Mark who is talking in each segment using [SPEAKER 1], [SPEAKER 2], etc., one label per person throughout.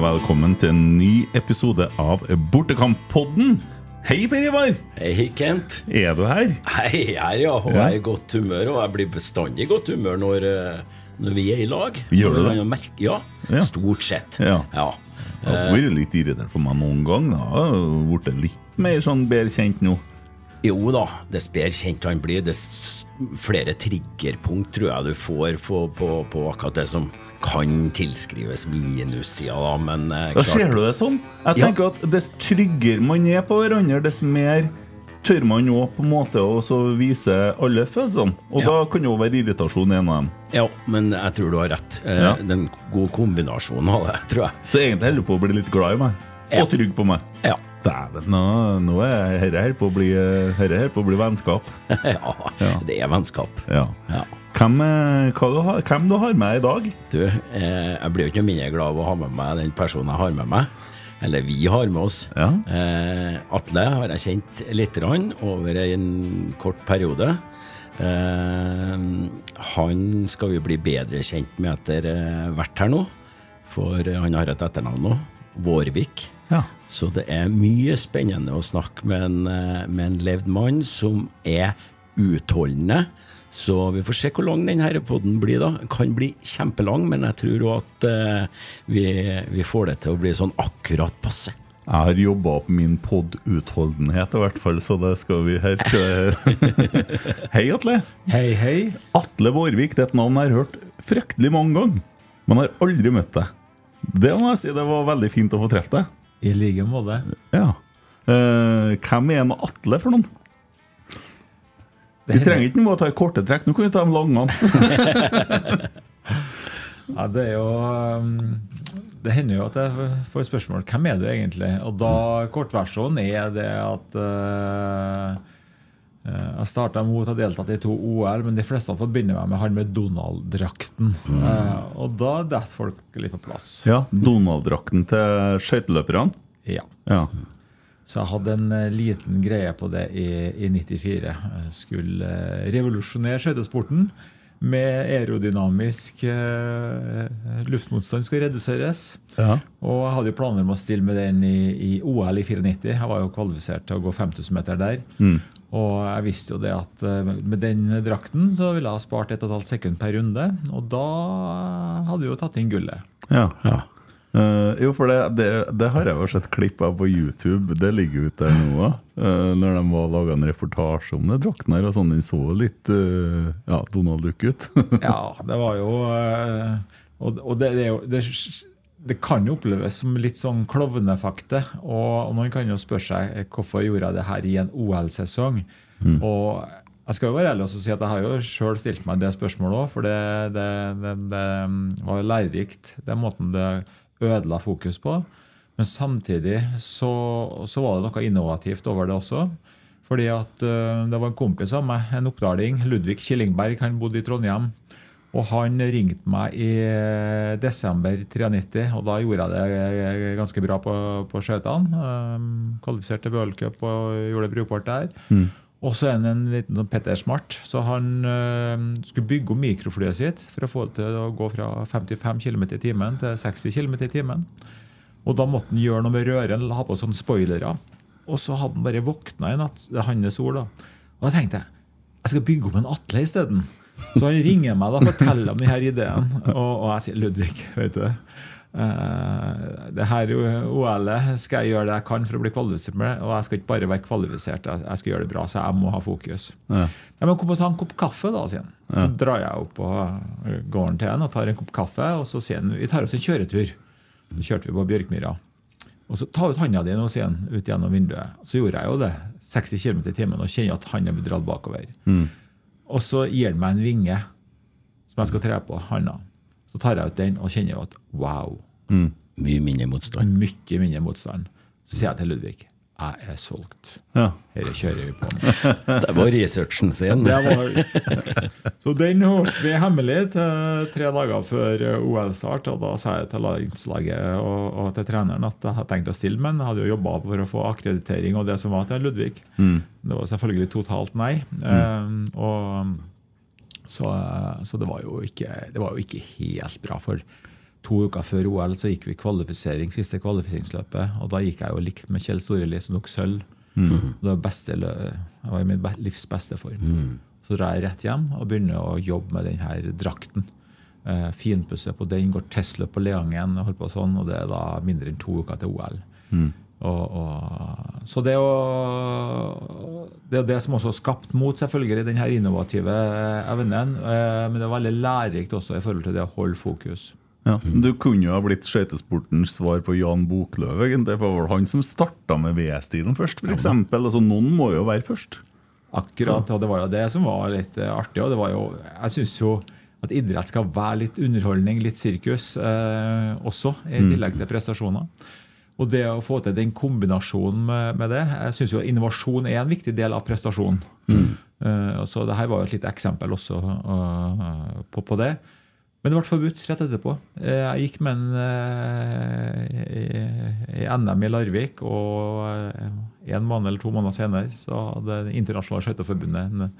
[SPEAKER 1] og velkommen til en ny episode av Bortekamppodden. Hei, Per Ivar!
[SPEAKER 2] Hei, Kent.
[SPEAKER 1] Er du her?
[SPEAKER 2] Hei, her, ja. Og jeg er i godt humør, og jeg blir bestandig i godt humør når, eh, når vi er i lag.
[SPEAKER 1] Gjør du det?
[SPEAKER 2] Ja,
[SPEAKER 1] Ja.
[SPEAKER 2] stort sett.
[SPEAKER 1] Ja.
[SPEAKER 2] ja.
[SPEAKER 1] Det har vært litt irritert for meg noen gang. Da. Jeg har blitt litt mer sånn bedre kjent nå.
[SPEAKER 2] Jo da, dess bedre kjent han blir, dess flere triggerpunkt tror jeg du får på, på, på akkurat det som kan tilskrives minussida, da, men eh,
[SPEAKER 1] Da ser du det sånn. Jeg
[SPEAKER 2] Ja.
[SPEAKER 1] tenker at Dess tryggere man er på hverandre, dess mer tør man jo på en måte å så vise alle følelsene. Og
[SPEAKER 2] Ja.
[SPEAKER 1] da kan jo være irritasjon en av dem.
[SPEAKER 2] Ja, men jeg tror du har rett. Eh,
[SPEAKER 1] Ja.
[SPEAKER 2] Det er en god kombinasjon av det, tror jeg.
[SPEAKER 1] Så egentlig holder du på å bli litt glad i meg.
[SPEAKER 2] Ja.
[SPEAKER 1] Og trygg på meg.
[SPEAKER 2] Ja.
[SPEAKER 1] Dæven, nå, nå er dette her på å bli, herre her på å bli vennskap.
[SPEAKER 2] ja,
[SPEAKER 1] Ja.
[SPEAKER 2] det er vennskap.
[SPEAKER 1] Ja.
[SPEAKER 2] Ja.
[SPEAKER 1] Hvem, eh, du har, hvem du har med i dag?
[SPEAKER 2] Du, eh, jeg blir jo ikke mindre glad av å ha med meg den personen jeg har med meg. Eller vi har med oss.
[SPEAKER 1] Ja.
[SPEAKER 2] Eh, Atle har jeg kjent lite grann over en kort periode. Eh, han skal vi bli bedre kjent med etter eh, hvert her nå. For eh, han har et etternavn nå. Vårvik.
[SPEAKER 1] Ja.
[SPEAKER 2] Så det er mye spennende å snakke med en, eh, med en levd mann som er utholdende. Så vi får se hvor lang denne podden blir. da. Den kan bli kjempelang, men jeg tror òg at uh, vi, vi får det til å bli sånn akkurat passe.
[SPEAKER 1] Jeg har jobba opp min pod-utholdenhet, i hvert fall, så det skal vi her skal. Hei, Atle.
[SPEAKER 3] Hei, hei.
[SPEAKER 1] Atle Vårvik det er et navn jeg har hørt fryktelig mange ganger, men har aldri møtt deg. Det må jeg si, det var veldig fint å få treffe deg.
[SPEAKER 3] I like måte.
[SPEAKER 1] Ja. Eh, hvem er en Atle for noen? Vi trenger ikke noe å ta i korte trekk, nå kan vi ta de lange.
[SPEAKER 3] Ja, det er jo um, Det hender jo at jeg får spørsmål hvem er du egentlig? Og da kortversjonen er det at uh, jeg starta mot å ha deltatt i to OL, men de fleste forbinder meg med han med Donald-drakten. Uh, og da detter folk litt på plass.
[SPEAKER 1] Ja, Donald-drakten til skøyteløperne.
[SPEAKER 3] Ja.
[SPEAKER 1] Ja.
[SPEAKER 3] Så jeg hadde en eh, liten greie på det i, i 94. Jeg skulle eh, revolusjonere skøytesporten. Med aerodynamisk eh, luftmotstand skal reduseres.
[SPEAKER 1] Ja.
[SPEAKER 3] Og jeg hadde jo planer om å stille med den i, i OL i 94. Jeg var jo kvalifisert til å gå 5000 meter der. Og jeg visste jo det at eh, med den drakten så ville jeg ha spart 1 12 sekund per runde. Og da hadde jeg jo tatt inn gullet.
[SPEAKER 1] Ja. Eh, jo, for det, det, det har jeg jo sett klipp av på YouTube. Det ligger ute der nå Uh, når de var laga en reportasje om det drakten og sånn, Den så litt uh, ja, Donald Duck ut.
[SPEAKER 3] Ja, det var jo uh, Og, og det, det, er jo, det, det kan jo oppleves som litt sånn klovnefakte. Og, og man kan jo spørre seg hvorfor gjorde jeg det her i en OL-sesong. Og jeg skal jo være ærlig og si at jeg har jo sjøl stilt meg det spørsmålet òg, for det, det, det, det var lærerikt. Den måten det ødela fokus på. Men samtidig så, så var det noe innovativt over det også. Fordi at uh, det var en kompis av meg, en oppdaling, Ludvig Killingberg, han bodde i Trondheim. Og han ringte meg i eh, desember 93, og da gjorde jeg det eh, ganske bra på, på skøytene. Um, kvalifiserte til v-cup og gjorde det brukbart der. Og så er han en liten sånn Petter Smart, så han øh, skulle bygge om mikroflyet sitt for å få det til å gå fra 55 km i timen til 60 km i timen. Og da måtte han gjøre noe med røren, ha på sånne spoilere. Og så hadde han bare våkna i natt. Det er hans ord, da. Og da tenkte jeg jeg skal bygge om en Atle isteden. Så han ringer meg og forteller om denne ideen. Og, og jeg sier Ludvig, vet du. Eh, det her OL-et skal jeg gjøre det jeg kan for å bli kvalifisert med. Og jeg skal ikke bare være kvalifisert, jeg skal gjøre det bra, så jeg må ha fokus.
[SPEAKER 1] Ja.
[SPEAKER 3] Ja, men Kom og ta en kopp kaffe, da, sier han. Så drar jeg opp på gården til han og tar en kopp kaffe. Og så sier han vi tar oss en kjøretur. Så kjørte vi på Bjørkmyra. Og så ta ut handa di nå, sier han, ut gjennom vinduet. Så gjorde jeg jo det. 60 km i timen og kjenner at handa blir dratt bakover. Og så gir han meg en vinge som jeg skal tre på handa. Så tar jeg ut den og kjenner jo at wow,
[SPEAKER 2] Mye mindre motstand.
[SPEAKER 3] mye mindre motstand. Så sier jeg til Ludvig jeg er solgt.
[SPEAKER 1] Ja.
[SPEAKER 3] Dette kjører vi på med.
[SPEAKER 2] Det var researchen sin.
[SPEAKER 3] Var, så den holdt vi hemmelig til tre dager før OL-start. Og da sa jeg til landslaget og, og til treneren at jeg hadde tenkt å stille, men jeg hadde jo jobba for å få akkreditering og det som var til Ludvig. Det var selvfølgelig totalt nei. Eh, og så, så det, var ikke, det var jo ikke helt bra. For to uker før OL så gikk vi kvalifisering, siste kvalifiseringsløpet. Og da gikk jeg jo likt med Kjell Storeli, som tok sølv. Det var beste, jeg var i min livs beste form. Så drar jeg rett hjem og begynner å jobbe med denne drakten. Uh, finpusse på den, går testløp på Leangen, og holdt på sånn, og det er da mindre enn to uker til OL. Og, og, så det er jo det er det som også har skapt mot selvfølgelig den her innovative evnen. eh, Men det er veldig lærerikt også i forhold til det å holde fokus.
[SPEAKER 1] Ja. Du kunne jo ha blitt skøytesportens svar på Jan Boklöv, det var vel han som starta med V-stilen først, f.eks. Altså, noen må jo være først.
[SPEAKER 3] Akkurat, og det var jo det som var litt eh, artig. og det var jo, Jeg syns jo at idrett skal være litt underholdning, litt sirkus eh, også, i tillegg til prestasjoner. Og det å få til den kombinasjonen med, med det Jeg syns jo innovasjon er en viktig del av prestasjonen. Mm. Uh, så det her var jo et lite eksempel også uh, på, på det. Men det ble forbudt rett etterpå. Eh, Jeg gikk med en i, i NM i Larvik, og en måned eller to måneder senere så hadde Det internasjonale skøyteforbundet en,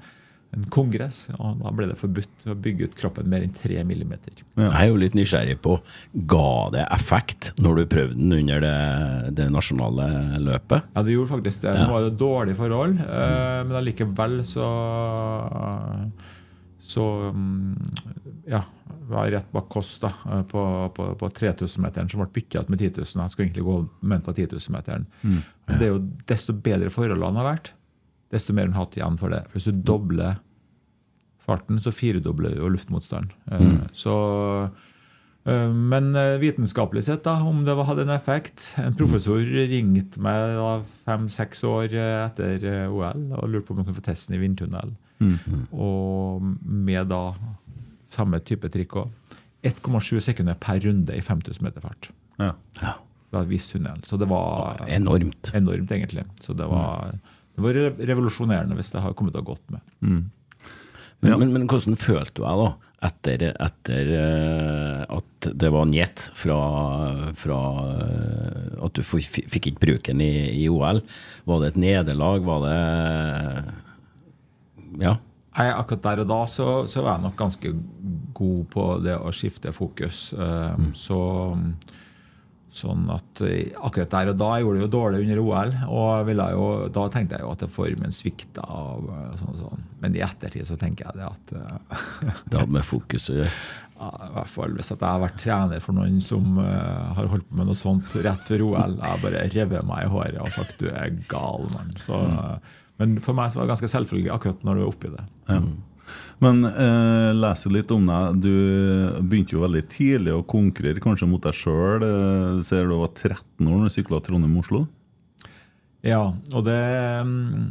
[SPEAKER 3] en kongress, og da ble det forbudt å bygge ut kroppen mer enn tre millimeter.
[SPEAKER 2] Jeg er jo litt nysgjerrig på Ga det effekt når du prøvde den under det, det nasjonale løpet?
[SPEAKER 3] Ja, det gjorde faktisk det.
[SPEAKER 2] Ja.
[SPEAKER 3] Det var det dårlige forhold, mm. men allikevel så Så mm, ja, var jeg rett bak Kåss da, eh, på, på, på 3000-meteren, som ble bytta ut med 10 000. Jeg skulle egentlig gå og av 10 000-meteren. Men det er jo desto bedre forholdene har vært, desto mer har en hatt igjen for det. For Hvis du dobler farten, så firedobler du jo luftmotstand. Mm. Så Eh, Men eh, vitenskapelig sett, da, om det hadde en effekt En professor ringte meg da fem-seks år eh, etter eh, OL og lurte på om jeg kunne få testen i vindtunnel. Og med da samme type trikk òg. 1,7 sekunder per runde i 5000 meter fart.
[SPEAKER 1] Ja.
[SPEAKER 2] Ja.
[SPEAKER 3] Det var en viss tunnel. Så det var
[SPEAKER 2] Enormt.
[SPEAKER 3] enormt, egentlig. Så det var, det var revolusjonerende hvis det har kommet og gått med.
[SPEAKER 2] Men,
[SPEAKER 1] Ja.
[SPEAKER 2] men, men hvordan følte du deg da, etter, etter eh, at det var njet fra, fra eh, at du fikk ikke bruken i, i OL? Var det et nederlag? Var det Ja.
[SPEAKER 3] Nei, akkurat der og da så, så var jeg nok ganske god på det å skifte fokus. Mm. Så Sånn at eh, akkurat der og da gjorde det jo dårlig under OL, og jo, da tenkte jeg jo at formen svikta. Eh, sånn, og sånn. Men i ettertid så tenker jeg det at eh,
[SPEAKER 2] Det hadde med fokus å gjøre.
[SPEAKER 3] ja, i hvert fall Hvis jeg har vært trener for noen som uh, har holdt på med noe sånt rett før OL, jeg bare revet meg i håret og sagt du er gal, mann. Så, eh, Men for meg så var det ganske selvfølgelig akkurat når du er oppi det.
[SPEAKER 1] Ja. Men eh, leser litt om deg. Du begynte jo veldig tidlig å konkurrere, kanskje mot deg sjøl. Eh, ser du var 13 år når du sykla Trondheim-Oslo.
[SPEAKER 3] Ja, og det, mm,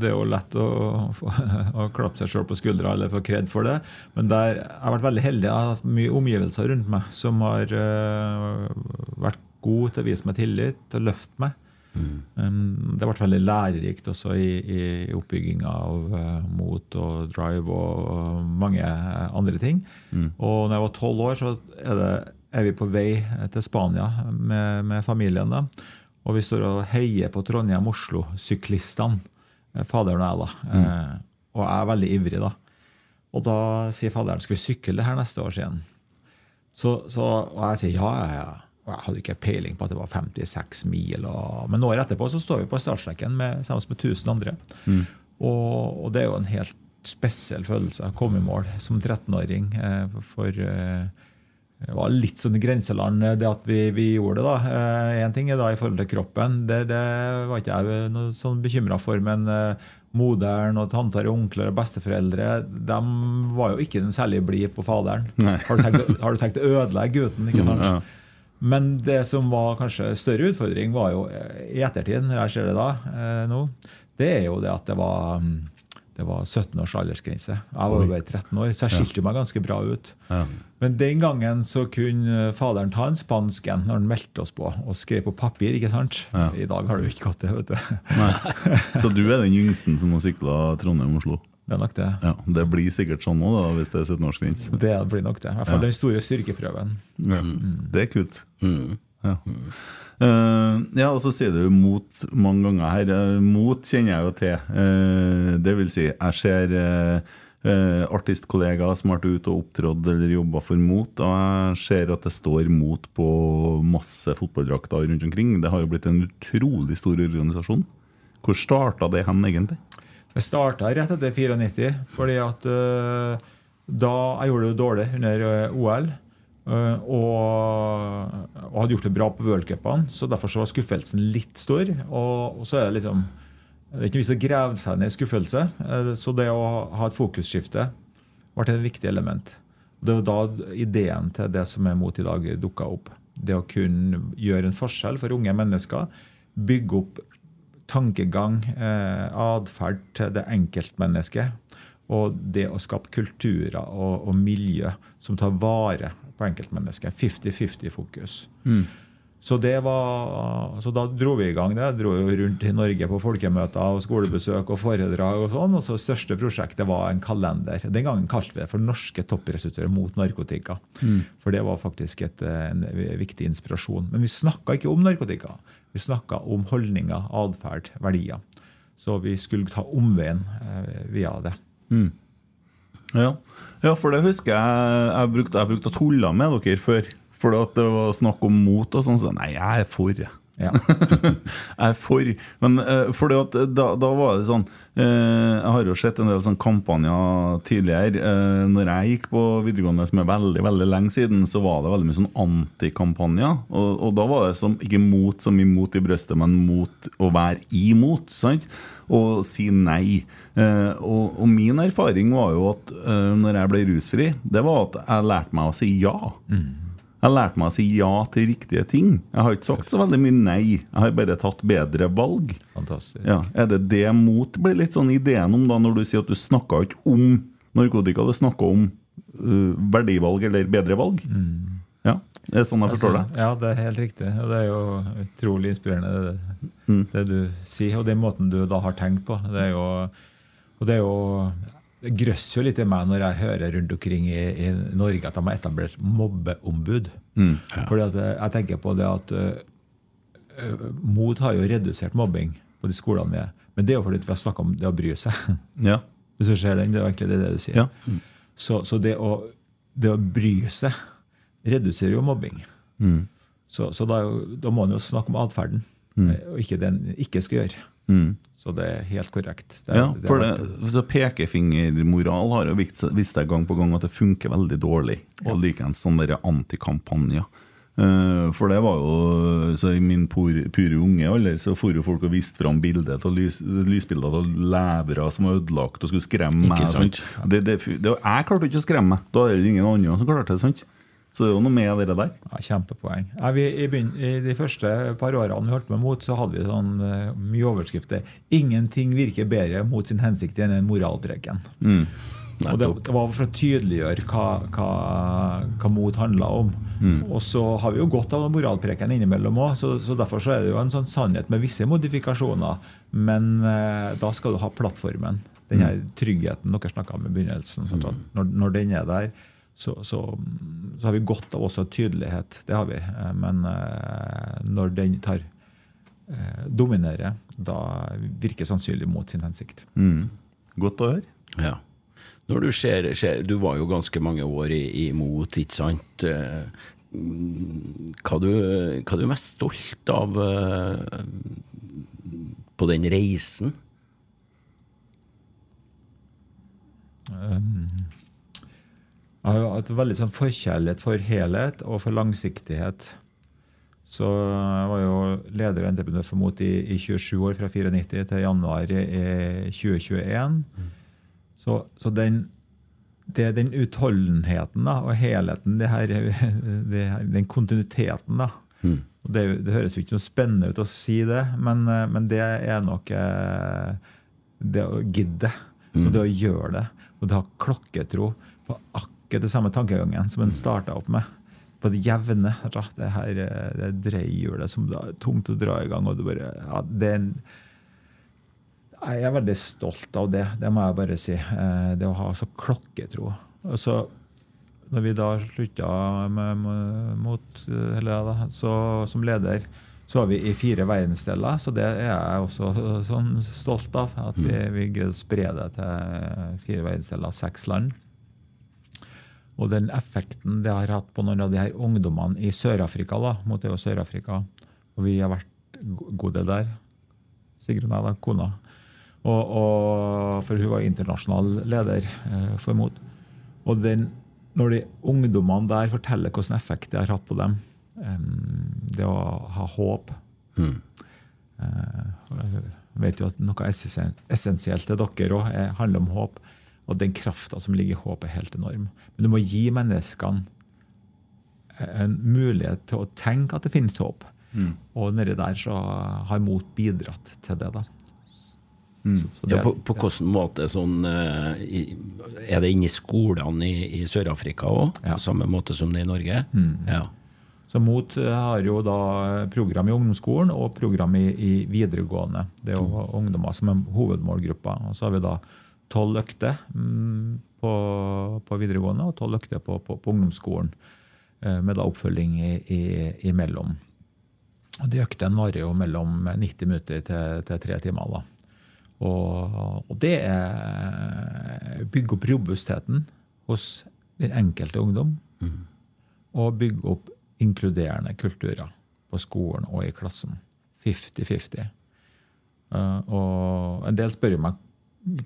[SPEAKER 3] det er jo lett å, å klappe seg sjøl på skuldra eller få kred for det. Men der, jeg har vært veldig heldig. Jeg har hatt mye omgivelser rundt meg som har uh, vært gode til å vise meg tillit, til å løfte meg. Um, det har vært veldig lærerikt også i, i oppbygginga av eh, mot og drive og mange andre ting. Og når jeg var tolv år, så er, det, er vi på vei til Spania med, med familien. da. Og vi står og heier på Trondheim-Oslo-syklistene, eh, faderen og jeg. da. Mm. og jeg er veldig ivrig da. Og da sier faderen skal vi sykle det her neste år igjen. Så, så, og jeg sier ja, ja, ja. Og jeg hadde ikke peiling på at det var 56 mil. Og, men året etterpå så står vi på startstreken sammen med 1000 andre. Og, og det er jo en helt spesiell følelse å komme i mål som 13-åring. Eh, for eh, det var litt sånn grenseland, eh, det at vi, vi gjorde det. da. Én ting er da i forhold til kroppen, det, det var ikke jeg noe sånn bekymra for. Men eh, moderen og tanter og onkler og besteforeldre de var jo ikke den særlig blide på faderen. Har du, tenkt, har du tenkt å ødelegge gutten? ikke sant?
[SPEAKER 1] Ja.
[SPEAKER 3] Men det som var kanskje større utfordring, var jo eh, i ettertid, når jeg ser det da, eh, nå, det er jo det at det var, mm, det var 17 års aldersgrense. Jeg var jo bare 13 år, så jeg skilte jo meg ganske bra ut.
[SPEAKER 1] Ja.
[SPEAKER 3] Men den gangen så kunne faderen ta en spansk en når han meldte oss på, og skrev på papir. ikke sant?
[SPEAKER 1] Ja.
[SPEAKER 3] I dag har du ikke gått det. vet du.
[SPEAKER 1] Nei. Så du er den yngsten som har sykla Trondheim-Oslo?
[SPEAKER 3] Det er nok det.
[SPEAKER 1] Ja, Det blir sikkert sånn òg, hvis det er 17-årsgrense.
[SPEAKER 3] Det blir nok det. I hvert fall
[SPEAKER 1] Ja.
[SPEAKER 3] den store styrkeprøven.
[SPEAKER 1] Ja, det er kult.
[SPEAKER 2] Mm.
[SPEAKER 1] Ja. Uh, ja, og så sier du mot mange ganger her. Eh, mot kjenner jeg jo til. Uh, det vil si, jeg ser eh, eh, artistkollegaer som har vært ute og opptrådt eller jobba for Mot. Og jeg ser at det står Mot på masse fotballdrakter rundt omkring. Det har jo blitt en utrolig stor organisasjon. Hvor starta det hen, egentlig?
[SPEAKER 3] Det starta rett etter 94, fordi at uh, da jeg gjorde det dårlig under uh, OL. Uh, og, og, hadde gjort det bra på v-cupene, så derfor så var skuffelsen litt stor. Og, og så er det liksom Det er ikke vits å grave seg ned i skuffelse. så det å ha et fokusskifte ble et viktig element. Det var da ideen til det som er mot i dag, dukka opp. Det å kunne gjøre en forskjell for unge mennesker. Bygge opp tankegang, eh, atferd til det enkeltmennesket. Og det å skape kulturer og, og miljø som tar vare på enkeltmennesket. 50-50-fokus. Mm. Så, så da dro vi i gang det. Dro jo rundt i Norge på folkemøter og skolebesøk og foredrag. og sånn, og så største prosjektet var en kalender. Den gangen kalte vi det for Norske toppresultater mot narkotika. Mm. For det var faktisk et, en viktig inspirasjon. Men vi snakka ikke om narkotika. Vi snakka om holdninger, atferd, verdier. Så vi skulle ta omveien eh, via det. Mm.
[SPEAKER 1] Ja. ja. for det husker jeg jeg brukte, jeg brukte å tulle med dere før. For det var snakk om mot og sånn. Så nei, jeg er for. Ja. jeg er for. Men uh, for da, da, var det sånn Jeg har jo sett en del sånne kampanjer tidligere. Uh, når jeg gikk på videregående, som er veldig veldig lenge siden, så var det veldig mye sånn antikampanjer. Og, og, da var det som, ikke mot som imot i brøstet, men mot å være imot. sant? Og si nei. Uh, og, og, min erfaring var jo at når jeg ble rusfri, det var at jeg lærte meg å si ja. Mm. Jeg har lært meg å si ja til riktige ting. Jeg har ikke sagt så veldig mye nei. Jeg har bare tatt bedre valg.
[SPEAKER 3] Fantastisk.
[SPEAKER 1] Ja, er det det mot blir litt sånn ideen om da når du sier at du snakka ikke om narkotika, du snakka om uh, verdivalg eller bedre valg? Mm. Ja, Det er sånn jeg forstår det?
[SPEAKER 3] Ja, det er helt riktig. Og det er jo utrolig inspirerende, det, mm. det du sier. Og den måten du da har tenkt på. Det er jo, og det er jo det grøsser jo litt i meg når jeg hører rundt omkring i, i Norge at de har etablert mobbeombud. Mm, ja. Fordi at eh, jeg tenker på det at uh, MOT har jo redusert mobbing på de skolene vi er. Men det er jo fordi vi har snakka om det å bry seg.
[SPEAKER 1] Ja.
[SPEAKER 3] Hvis du ser den, Det er egentlig det, det du sier.
[SPEAKER 1] Ja. Mm.
[SPEAKER 3] Så, så det, å, det, å, bry seg reduserer jo mobbing. Mm. Så, så da, da, må man jo snakke om atferden, mm. og ikke det en ikke skal gjøre. Så det er helt korrekt.
[SPEAKER 1] Det, ja, for det, det, Pekefingermoral har jo vist, seg gang på gang at det funker veldig dårlig. Og likeens sånne antikampanjer. Uh, for det var jo så I min pure, pure unge alder så for jo folk og viste fram bilder av lys, lysbilder av levere som var ødelagt og skulle skremme meg. Det, det, jeg klarte ikke å skremme meg. Da er det ingen andre som klarte det. sant? Så det er jo noe med det der.
[SPEAKER 3] Ja, kjempepoeng. Ja, vi, i, i, de første par årene vi holdt med mot, så hadde vi sånn uh, mye overskrifter. 'Ingenting virker bedre mot sin hensikt enn en moralpreken'. Mm. Og det, det, var for å tydeliggjøre hva, hva, hva mot handla om. Mm. Og så har vi jo godt av moralpreken innimellom òg, så, så, derfor så er det jo en sånn sannhet med visse modifikasjoner. Men eh, da skal du ha plattformen. Den her mm. tryggheten dere snakka om i begynnelsen. Mm. Når, når den er der, så, så, så, har vi godt av også tydelighet. Det har vi. Eh, men eh, når den tar eh, dominerer, da virker sannsynlig mot sin hensikt.
[SPEAKER 1] Mm. Godt å høre.
[SPEAKER 2] Ja. Når du ser, ser, Du var jo ganske mange år imot, ikke sant? Hva du, hva du er mest stolt av på den reisen?
[SPEAKER 3] Um, jeg har hatt veldig sånn forkjærlighet for helhet og for langsiktighet. Så jeg var jo leder og entreprenør for MOT i, i 27 år, fra 94 til januar i 2021. Mm. Så, så den, det, den utholdenheten da, og helheten, det her, det her, den kontinuiteten da, mm. det, det, høres jo ikke noe spennende ut å si det, men, men det er nok eh, det å gidde. Mm. Og det å gjøre det. Og det å ha klokketro på akkurat akkurat til samme tankegangen som en starta opp med. På det jevne. Det her det dreihjulet som er tungt å dra i gang. og det bare, ja, det er jeg er veldig stolt av det, det må jeg bare si. Eh, det å ha så klokketro. Og så, når vi da slutta med, mot, eller, så, som leder, Så var vi i fire verdensdeler, så det er jeg også sånn stolt av. At vi, vi greide å spre det til fire verdensdeler, seks land. Og den effekten det har hatt på noen av de her ungdommene i Sør-Afrika, da, mot det Sør-Afrika, og vi har vært gode der, Sigrun og jeg, kona. Og, og, for hun var internasjonal leder eh, for MOT. Og den, når de ungdommene der forteller hvilken effekt det har hatt på dem, eh, det å ha håp Eh, Jeg vet jo at noe essensielt til dere òg handler om håp. Og den krafta som ligger i håpet, er helt enorm. Men du må gi menneskene en mulighet til å tenke at det finnes håp. Og nedi der så har mot bidratt til det. da. Så, så det
[SPEAKER 2] Ja, på, på hvilken måte sånn eh, Er det inni skolene i, i Sør-Afrika òg?
[SPEAKER 3] Ja.
[SPEAKER 2] På samme måte som det er i Norge? Ja.
[SPEAKER 3] Så MOT eh, har jo da program i ungdomsskolen og program i, i videregående. Det er jo ungdommer som er hovedmålgruppa. Og så har vi da tolv økter mm, på, på videregående og tolv økter på, på, på ungdomsskolen. eh, Med da oppfølging i, i, imellom. Og de øktene varer jo mellom 90 minutter til, til tre timer. da. Og, og det er bygge opp robustheten hos den enkelte ungdom. Og bygge opp inkluderende kulturer på skolen og i klassen. 50-50. Uh, og en del spør meg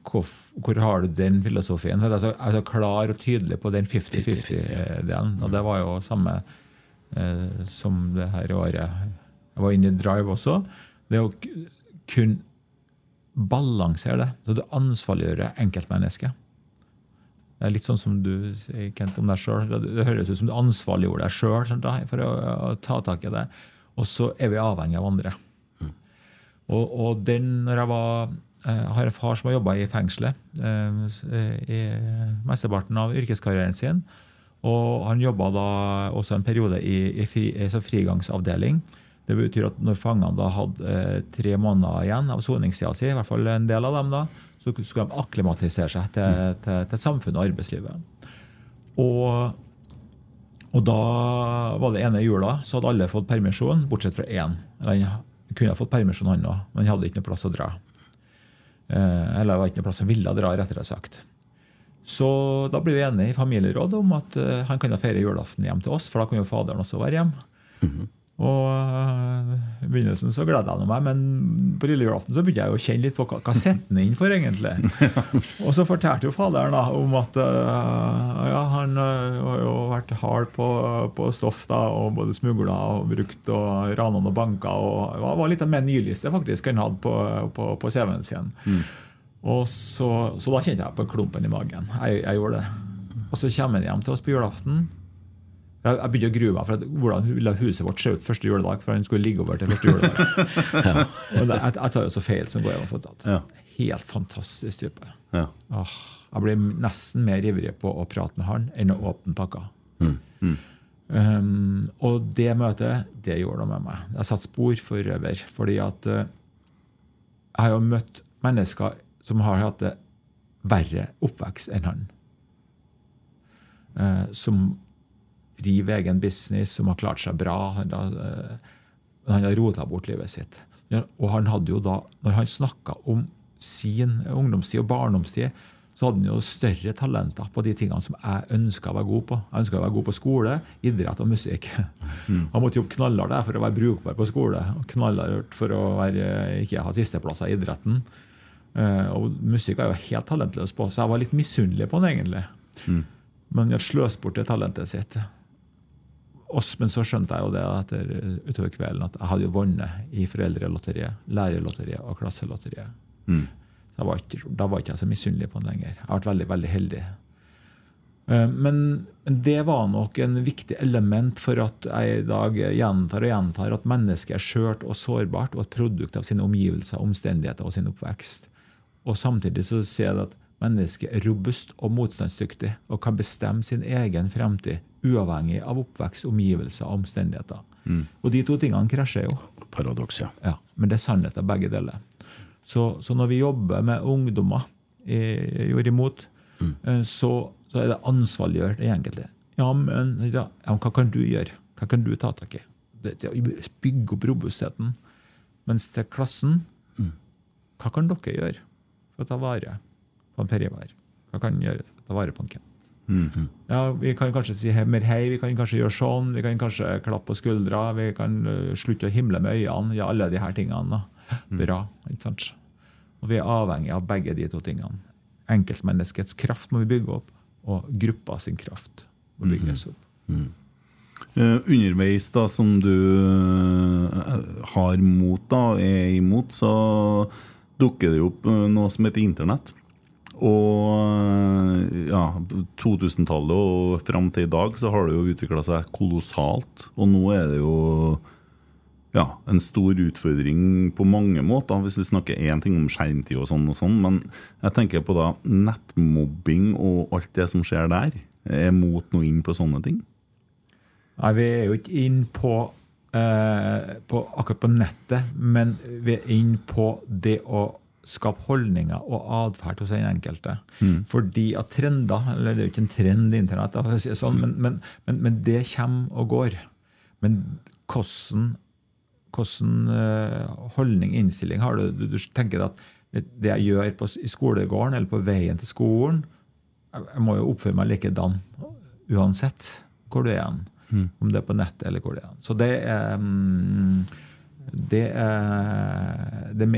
[SPEAKER 3] hvor, hvor har du den filosofien? For jeg er så, jeg er så klar og tydelig på den 50-50-delen. Og det var jo samme eh, som det her året jeg var inne i Drive også. Det å kunne kun balansere det. Så du ansvarliggjør enkeltmennesket. Det er litt sånn som du sier, Kent, om deg sjøl. Det høres ut som du ansvarliggjorde deg sjøl for å, å ta tak i det. Og så er vi avhengig av andre. Og, og den, når jeg var jeg har en far som har jobba i fengselet eh, i mesteparten av yrkeskarrieren sin. Og han jobba da også en periode i, i fri, så frigangsavdeling. Det betyr at når fangene da hadde eh, tre måneder igjen av soningstida si, i hvert fall en del av dem, da, så skulle de akklimatisere seg til, til, til samfunnet og arbeidslivet. Og, og da var det ene jula, så hadde alle fått permisjon, bortsett fra én. Han kunne ha fått permisjon, han òg, men han hadde ikke noe plass å dra. Eh, eller det var ikke noe plass han ville dra, rettere sagt. Så da ble vi enige i familierådet om at eh, han kan feire julaften hjem til oss, for da kan jo faderen også være hjemme. Og eh, I begynnelsen så gleda jeg meg, men på lille julaften så begynte jeg å kjenne litt på hva, hva setter han inn for, egentlig. og så fortalte jo faderen da om at eh, ja, han eh, har jo vært hard på, på stoff da, og både smugla og brukt og rana og banka. og Det var litt av min nyliste faktisk han hadde på, på, på CV-en sin. Og så, så da kjente jeg på klumpen i magen. Jeg, jeg gjorde det. Og så kommer han hjem til oss på julaften. Jeg, jeg begynte å grue meg for at, hvordan ville huset vårt se ut første juledag. For han skulle ligge over til første juledag. Og det, jeg, jeg tar jo så feil som går an å få tatt. Helt fantastisk type.
[SPEAKER 1] Ja.
[SPEAKER 3] Åh, jeg blir nesten mer ivrig på å prate med han enn å åpne pakka. Um, og det møtet, det gjorde noe med meg. Jeg har satt spor forover. Fordi at eh, jeg har jo møtt mennesker som har hatt det verre oppvekst enn han. Uh, som driver egen business, som har klart seg bra. Han har, eh, han har rota bort livet sitt. Og han hadde jo da, når han snakka om sin ungdomstid og barndomstid, så hadde han jo større talenter på de tingene som jeg ønska å være god på. Jeg ønska å være god på skole, idrett og musikk. Han måtte jobbe knallhardt for å være brukbar på skole, og knallhardt for å være, ikke ha sisteplasser i idretten. Eh, og musikk var jeg jo helt talentløs på, så jeg var litt misunnelig på han egentlig. Men han hadde sløst bort det talentet sitt. Oss, men så skjønte jeg jo det etter, utover kvelden at jeg hadde jo vunnet i foreldrelotteriet, lærerlotteriet og klasselotteriet. Så jeg var ikke, da var ikke jeg så misunnelig på han lenger. Jeg har vært veldig, veldig heldig. Eh, Men, men det var nok en viktig element for at jeg i dag gjentar og gjentar at mennesket er skjørt og sårbart og et produkt av sine omgivelser, omstendigheter og sin oppvekst. Og samtidig så ser jeg at mennesket er robust og motstandsdyktig og kan bestemme sin egen fremtid uavhengig av oppvekst, omgivelser og omstendigheter. Og de to tingene krasjer jo.
[SPEAKER 2] Paradoks, ja.
[SPEAKER 3] Ja, men det er sannhet av begge deler. Så, så når vi jobber med ungdommer i Jord imot, mm. så, så er det ansvarliggjort det enkelte. Ja, men ja, hva kan du gjøre? Hva kan du ta tak i? det, det, bygge opp robustheten. Mens til klassen Hva kan dere gjøre for å ta vare på en Per Hva kan gjøre ta vare på en Kent? Ja, Vi kan kanskje si mer hei, vi kan kanskje gjøre sånn, vi kan kanskje klappe på skuldra, vi kan uh, slutte å himle med øynene. Ja, alle de her tingene. da. Bra. ikke sant? Og vi er avhengig av begge de to tingene. Enkeltmenneskets kraft må vi bygge opp, og gruppa sin kraft må bygges opp.
[SPEAKER 1] Eh, underveis, da, som du uh, har mot, da, er imot, så dukker det opp eh, noe som heter internett. Og ja, 2000-tallet og fram til i dag så har det jo utvikla seg kolossalt. Og nå er det jo ja, en stor utfordring på mange måter, hvis vi snakker én ting om skjermtid og sånn og sånn, men jeg tenker på da nettmobbing og alt det som skjer der. Er mot noe inn på sånne ting?
[SPEAKER 3] Nei, vi er jo ikke inn på, eh, på akkurat på nettet, men vi er inn på det å skape holdninger og atferd hos den enkelte. Fordi at trender Eller det er jo ikke en trend i internett, sånn, men, men, men, men det kommer og går. Men hvordan, hvordan eh, holdning, innstilling har du? du? Du tenker at det jeg gjør på, i skolegården eller på veien til skolen jeg, jeg må jo oppføre meg likedan uansett hvor du er Mm. Om det er på nettet eller hvor det er. Så det er mm, det, er, det,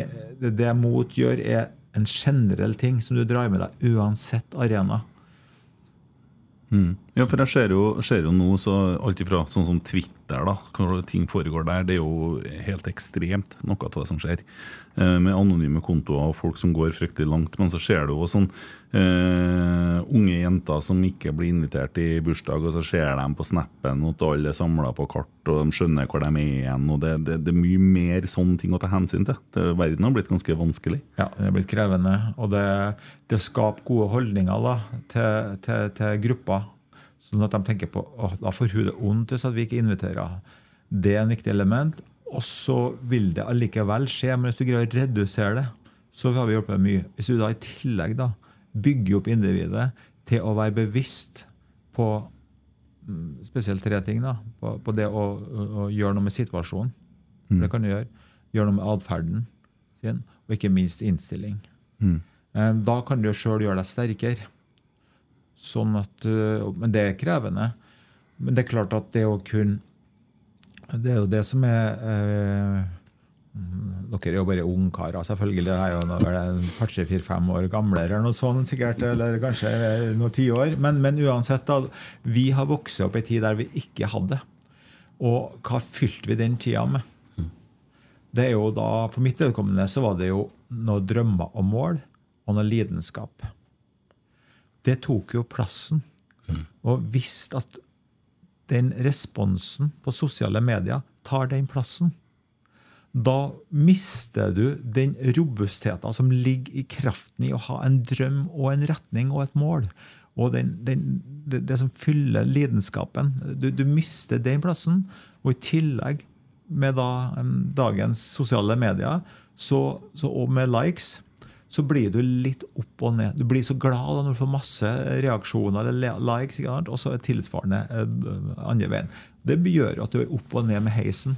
[SPEAKER 3] det, det jeg motgjør, er en generell ting som du drar med deg uansett arena.
[SPEAKER 1] Mm. Ja, for jeg ser jo, ser jo nå så alt ifra sånn som Twitter, da, hvor ting foregår der, det er jo helt ekstremt, noe av det som skjer. Eh, med anonyme kontoer og folk som går fryktelig langt. Men så ser du jo sånn eh, unge jenter som ikke blir invitert i bursdag, og så ser de på snappen at alle er samla på kart, og de skjønner hvor de er igjen. og Det, det, det er mye mer sånne ting å ta hensyn til. Det, verden har blitt ganske vanskelig.
[SPEAKER 3] Ja, det har blitt krevende. Og det, det skaper gode holdninger da, til, til, til gruppa. Sånn at de tenker på at da får hun det ondt hvis vi ikke inviterer. Det er en viktig element. Og så vil det allikevel skje, men hvis du greier å redusere det, så har vi hjulpet mye. Hvis du da i tillegg da bygger opp individet til å være bevisst på mm, spesielt tre ting. da, På, på det å, å, å gjøre noe med situasjonen. Mm. Det kan du gjøre. Gjøre noe med atferden sin, og ikke minst innstilling. Mm. Da kan du sjøl gjøre deg sterkere. Sånn at, eh, men det er krevende. Men det er klart at det å kunne Det er jo det som er eh, Dere er jo bare ungkarer, selvfølgelig. Det er jo nå vel en par, tre, fire, fem år gamlere eller noe sånt, sikkert, eller kanskje noen tiår. Men, men uansett, da, vi har vokst opp i en tid der vi ikke hadde. Og hva fylte vi den tida med? Det er jo da, For mitt vedkommende så var det jo noe drømmer og mål, og noe lidenskap. Det tok jo plassen. Og visst at den responsen på sosiale medier tar den plassen, da mister du den robustheten som ligger i kraften i å ha en drøm og en retning og et mål. Og den, den, det, det som fyller lidenskapen. Du, du mister den plassen. Og i tillegg, med da, dagens sosiale medier, så, så, og med likes, så blir du litt opp og ned. Du blir så glad da når du får masse reaksjoner eller likes, og så er tilsvarende eh, andre veien. Det gjør at du er opp og ned med heisen.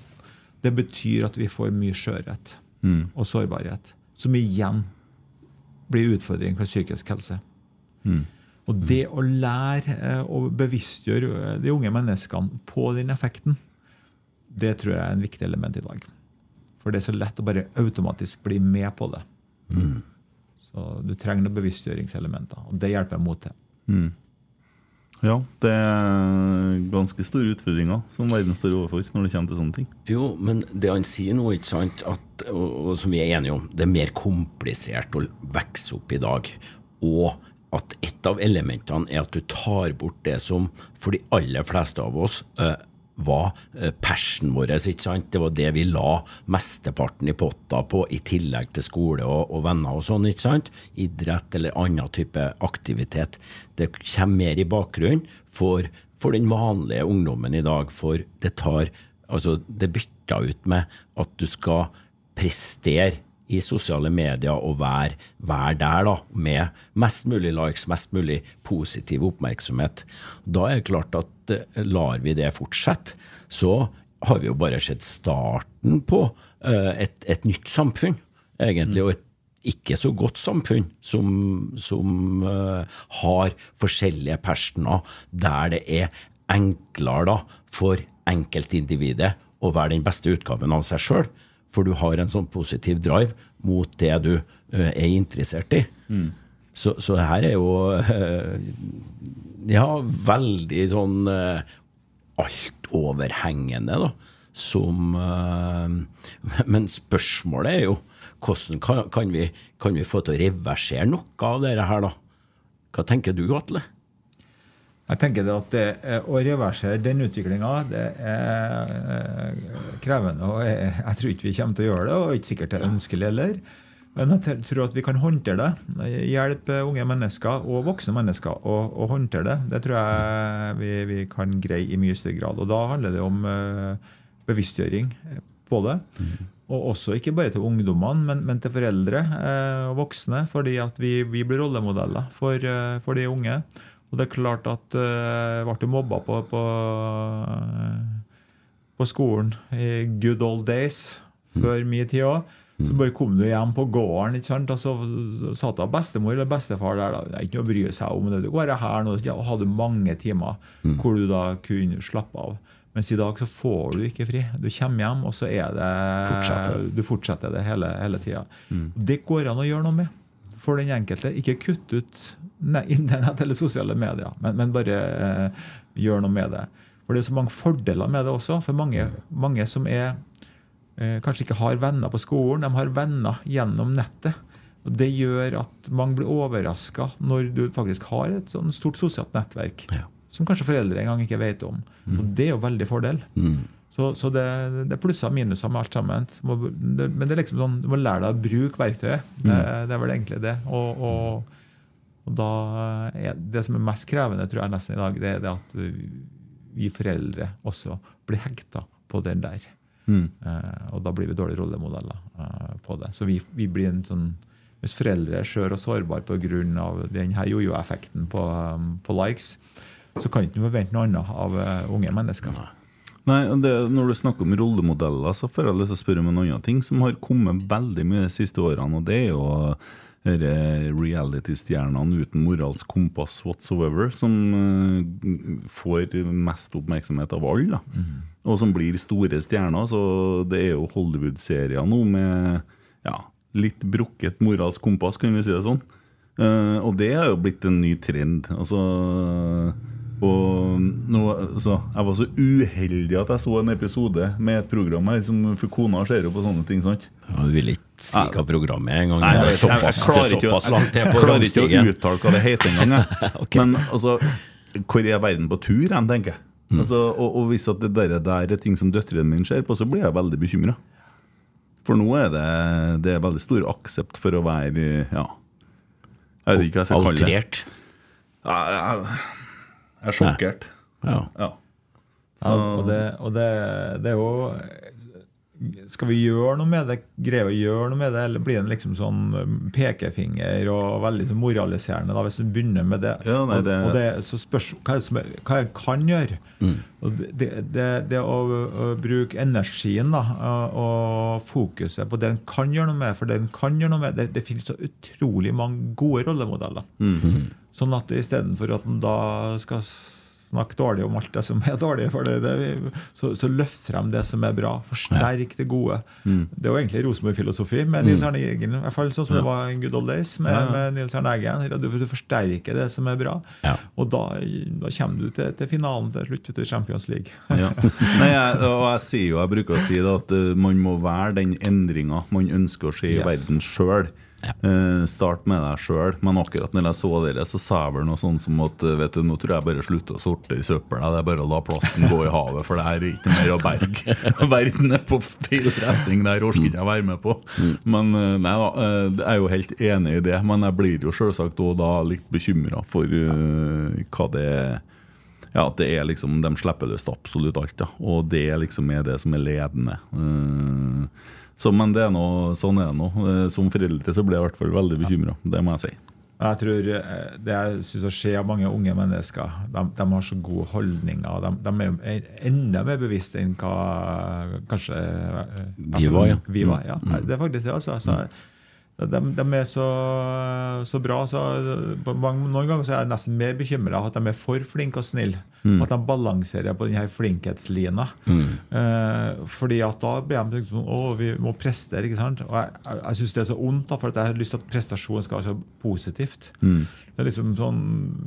[SPEAKER 3] Det betyr at vi får mye skjørhet og sårbarhet, som igjen blir utfordring for psykisk helse. Og det å lære og å bevisstgjøre eh, de unge menneskene på den effekten, det tror jeg er en viktig element i dag. For det er så lett å bare automatisk bli med på det. Så du trenger noen bevisstgjøringselementer, og det hjelper jeg mot til.
[SPEAKER 1] Ja, det er ganske store utfordringer som verden står overfor når det kommer til sånne ting.
[SPEAKER 2] Jo, men det han sier nå, ikke sant, at, og, og som vi er enige om, det er mer komplisert å vokse opp i dag. Og at et av elementene er at du tar bort det som for de aller fleste av oss eh, var eh, passion vår. Det var det vi la mesteparten i potta på, i tillegg til skole og, og venner og sånn. ikke sant? Idrett eller annen type aktivitet. Det kommer mer i bakgrunnen for, for den vanlige ungdommen i dag. For det tar Altså, det bytter ut med at du skal prestere i sosiale medier og være, være der da, med mest mulig likes, mest mulig positiv oppmerksomhet. Da er det klart at eh, lar vi det fortsette, så har vi jo bare sett starten på eh, et, et nytt samfunn, egentlig. og et ikke så godt samfunn som, som eh, har forskjellige personer, der det er enklere da, for enkeltindividet å være den beste utgaven av seg sjøl. For du har en sånn positiv drive mot det du eh, er interessert i. Så, så her er jo eh, ja, veldig sånn eh, altoverhengende, da. Som Men spørsmålet er jo hvordan kan, kan, vi, kan vi få til å reversere noe av dette her, da? Hva tenker du, Atle?
[SPEAKER 3] Jeg tenker det at det, Å reversere den utviklinga er eh, krevende. og Jeg, jeg tror ikke vi kommer til å gjøre det, og ikke sikkert det er ønskelig heller. Men jeg tror at vi kan håndtere det. Hjelpe unge mennesker og voksne mennesker å, å håndtere det. Det tror jeg vi, vi kan greie i mye større grad. Og da handler det om eh, bevisstgjøring på det. Og også ikke bare til ungdommene, men, men til foreldre eh, og voksne. Fordi at vi, vi blir rollemodeller for, for de unge. Og det er klart at uh, ble du mobba på, på, på skolen i good old days, før min tid òg, så bare kom du hjem på gården, ikke sant? og så satt da bestemor eller bestefar der. da, Det er ikke noe å bry seg om. det, Du går her nå, ja, og hadde mange timer hvor du da kunne slappe av. Mens i dag så får du ikke fri. Du kommer hjem, og så er det
[SPEAKER 2] Fortsetter.
[SPEAKER 3] Du fortsetter det hele, hele tida. Det går an å gjøre noe med for den enkelte. Ikke kutt ut internett eller sosiale medier, men, men bare eh, gjør noe med det. For det er så mange fordeler med det også. For mange, mange som er eh, kanskje ikke har venner på skolen, de har venner gjennom nettet. Og Det gjør at mange blir overraska når du faktisk har et sånn stort sosialt nettverk.
[SPEAKER 2] Ja.
[SPEAKER 3] Som kanskje foreldre engang ikke vet om. Og Det er jo veldig fordel.
[SPEAKER 2] Mm.
[SPEAKER 3] Så, så det, det er plusser og minuser med alt sammen. Må, det, men det er liksom sånn, du må lære deg å bruke verktøyet. Det, det er vel egentlig det. Og, og, og da er det som er mest krevende tror jeg nesten i dag, det er det at vi foreldre også blir hekta på den der. Eh, og da blir vi dårlige rollemodeller eh, på det. Så vi, vi blir en sånn Hvis foreldre er skjøre og sårbare pga. denne jojo-effekten på, um, på likes, så kan ikke vi forvente noe annet av eh, unge mennesker.
[SPEAKER 1] Nei, og det, Når du snakker om rollemodeller, så får jeg lyst til å spørre om en annen ting som har kommet veldig mye de siste årene, og det er jo reality-stjernene uten moralsk kompass whatsoever, som eh, får mest oppmerksomhet av alle. Mm. Og som blir store stjerner. Så det er jo Hollywood-serier nå med ja, litt brukket moralsk kompass, kan vi si det sånn. Eh, og det har jo blitt en ny trend. Altså og nå, altså, Jeg var så uheldig at jeg så en episode med et program her, som, for kona ser jo på sånne ting. sant?
[SPEAKER 2] Ja, du vil ikke si hva programmet er engang. Det er
[SPEAKER 1] jeg, jeg, jeg klarer
[SPEAKER 2] er
[SPEAKER 1] ikke, å-
[SPEAKER 2] langt til
[SPEAKER 1] jeg,
[SPEAKER 2] på
[SPEAKER 1] klarer ikke å uttale hva det heter engang.
[SPEAKER 2] okay.
[SPEAKER 1] Men altså, hvor er verden på tur hen, tenker jeg.
[SPEAKER 2] Mm.
[SPEAKER 1] Altså, og, og hvis at det der, der er ting som døtrene mine ser på, så blir jeg veldig bekymra. For nå er det, det er veldig stor aksept for å være ja, Jeg vet ikke hva jeg skal kalle det.
[SPEAKER 2] Outrert.
[SPEAKER 1] Ja, jeg, jeg er sjokkert.
[SPEAKER 2] Ja.
[SPEAKER 1] Ja.
[SPEAKER 3] Ja, og det, og det, det er jo Skal vi gjøre noe med det, greier vi å gjøre noe med det, eller blir det liksom sånn um, pekefinger og veldig sånn moraliserende da, hvis vi begynner med det?
[SPEAKER 1] Ja, nei, det-
[SPEAKER 3] Og, og det så spørs hva er det som er, hva jeg kan gjøre. Og det, det, det, det å, å bruke energien da, og, fokuset på det en kan gjøre noe med, for det en kan gjøre noe med, det, det finnes så utrolig mange gode rollemodeller. Sånn at istedenfor at en da skal snakke dårlig om alt det som er dårlig, det, det, så, så løft frem det som er bra. Forsterk det gode. Det er jo egentlig Rosenborg-filosofi med Nils Arne Eggen, i hvert fall sånn som det var in good old days med, med Nils Arne Eggen. Du, du forsterker det som er bra,
[SPEAKER 2] Ja.
[SPEAKER 3] og da, da kommer du til, til finalen til slutt til Champions League.
[SPEAKER 1] Ja. Nei, jeg, og jeg sier jo, jeg bruker å si det at eh, man må være den endringa man ønsker å se i
[SPEAKER 3] Yes.
[SPEAKER 1] verden sjøl. Start med deg sjøl. Men akkurat når jeg så dere, så sa jeg vel noe sånn som at eh, vet du, nå tror jeg bare slutter å sorte i søpla. Det er bare å la plasten gå i havet, for det her er ikke mer å berge. Verden er på feil retning, der orker ikke jeg være med på. Men eh, nei da, eh, jeg er jo helt enig i det. Men jeg blir jo selvsagt òg da litt bekymra for uh, hva det er ja, at det er liksom, De slipper løs absolutt alt, ja. og det liksom er det som er ledende. Eh, så, men det er noe, sånn er det nå. Eh, Som foreldre så blir jeg i hvert fall veldig bekymra. Det må jeg si.
[SPEAKER 3] Jeg tror eh, Det jeg synes skjer av mange unge mennesker, de, de har så gode holdninger. De, de er enda mer bevisste enn hva kanskje eh,
[SPEAKER 2] Vi var, ja.
[SPEAKER 3] Vi var, ja. Det er faktisk det. altså. Så, de, de, er så, så bra. Så mange, noen ganger så er jeg nesten mer bekymra at de er for flinke og snille. Mm. At de balanserer på denne flinkhetslina. Mm. Eh, fordi at da blir de sånn Å, vi må prestere. ikke sant? Og jeg, jeg, jeg syns det er så ondt, da, for jeg har lyst til at prestasjon skal være så positivt. Mm. Det er liksom sånn,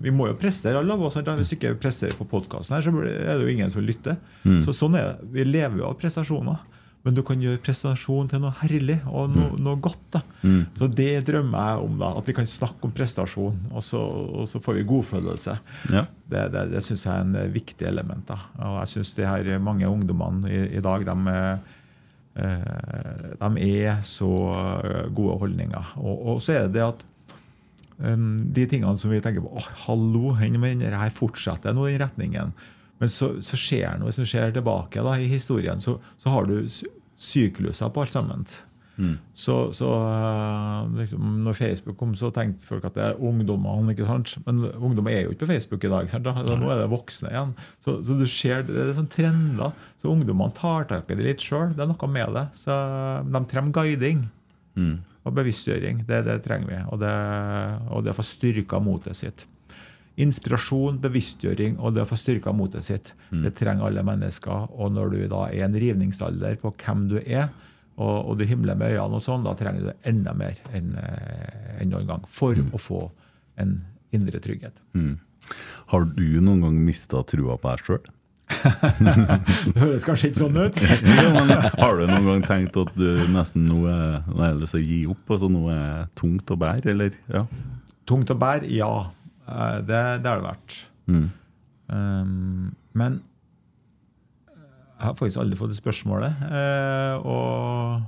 [SPEAKER 3] Vi må jo prestere, alle av oss. Hvis du ikke presterer på podkasten, så er det jo ingen som lytter. Mm. Så sånn er det. Vi lever jo av prestasjoner. Men du kan gjøre prestasjon til noe herlig og noe, mm. noe godt. Mm. Så Det drømmer jeg om. da, At vi kan snakke om prestasjon, og så, og så får vi godfølelse. Ja. Det, det, det syns jeg er en eh, viktig element. da. Og jeg syns her mange ungdommene i, i dag de, eh, de, er så gode holdninger. Og, og så er det det at de tingene som vi tenker på oh, Hallo, dette fortsetter nå den retningen. Men så, så skjer noe. Du ser tilbake da, i historien, så, så har du sykluser på alt sammen. Mm. Så, så eh, liksom, når Facebook kom, så tenkte folk at det er ungdommene. ikke sant? Men ungdommer er jo ikke på Facebook i dag. Altså, nå er det voksne igjen. Så, så du ser, det er sånn trender. Så ungdommene tar tak i det litt sjøl. Det er noe med det. Så De trenger guiding mm. og bevisstgjøring. Det, det trenger vi. Og det, og det å få styrka motet sitt inspirasjon, bevisstgjøring og det å få styrka motet sitt. Mm. Det trenger alle mennesker. Og når du da er i en rivningsalder på hvem du er, og, og du himler med øynene, og sånn, da trenger du enda mer enn en noen gang for mm. å få en indre trygghet. Mm.
[SPEAKER 1] Har du noen gang mista trua på deg sjøl?
[SPEAKER 3] det høres kanskje ikke sånn ut.
[SPEAKER 1] har du noen gang tenkt at du nesten nå er til gi opp? altså Noe er tungt å bære? eller? Ja.
[SPEAKER 3] Tungt å bære? Ja. Eh, det, det har det vært. Mm. Um, men jeg har faktisk aldri fått det spørsmålet. Uh, og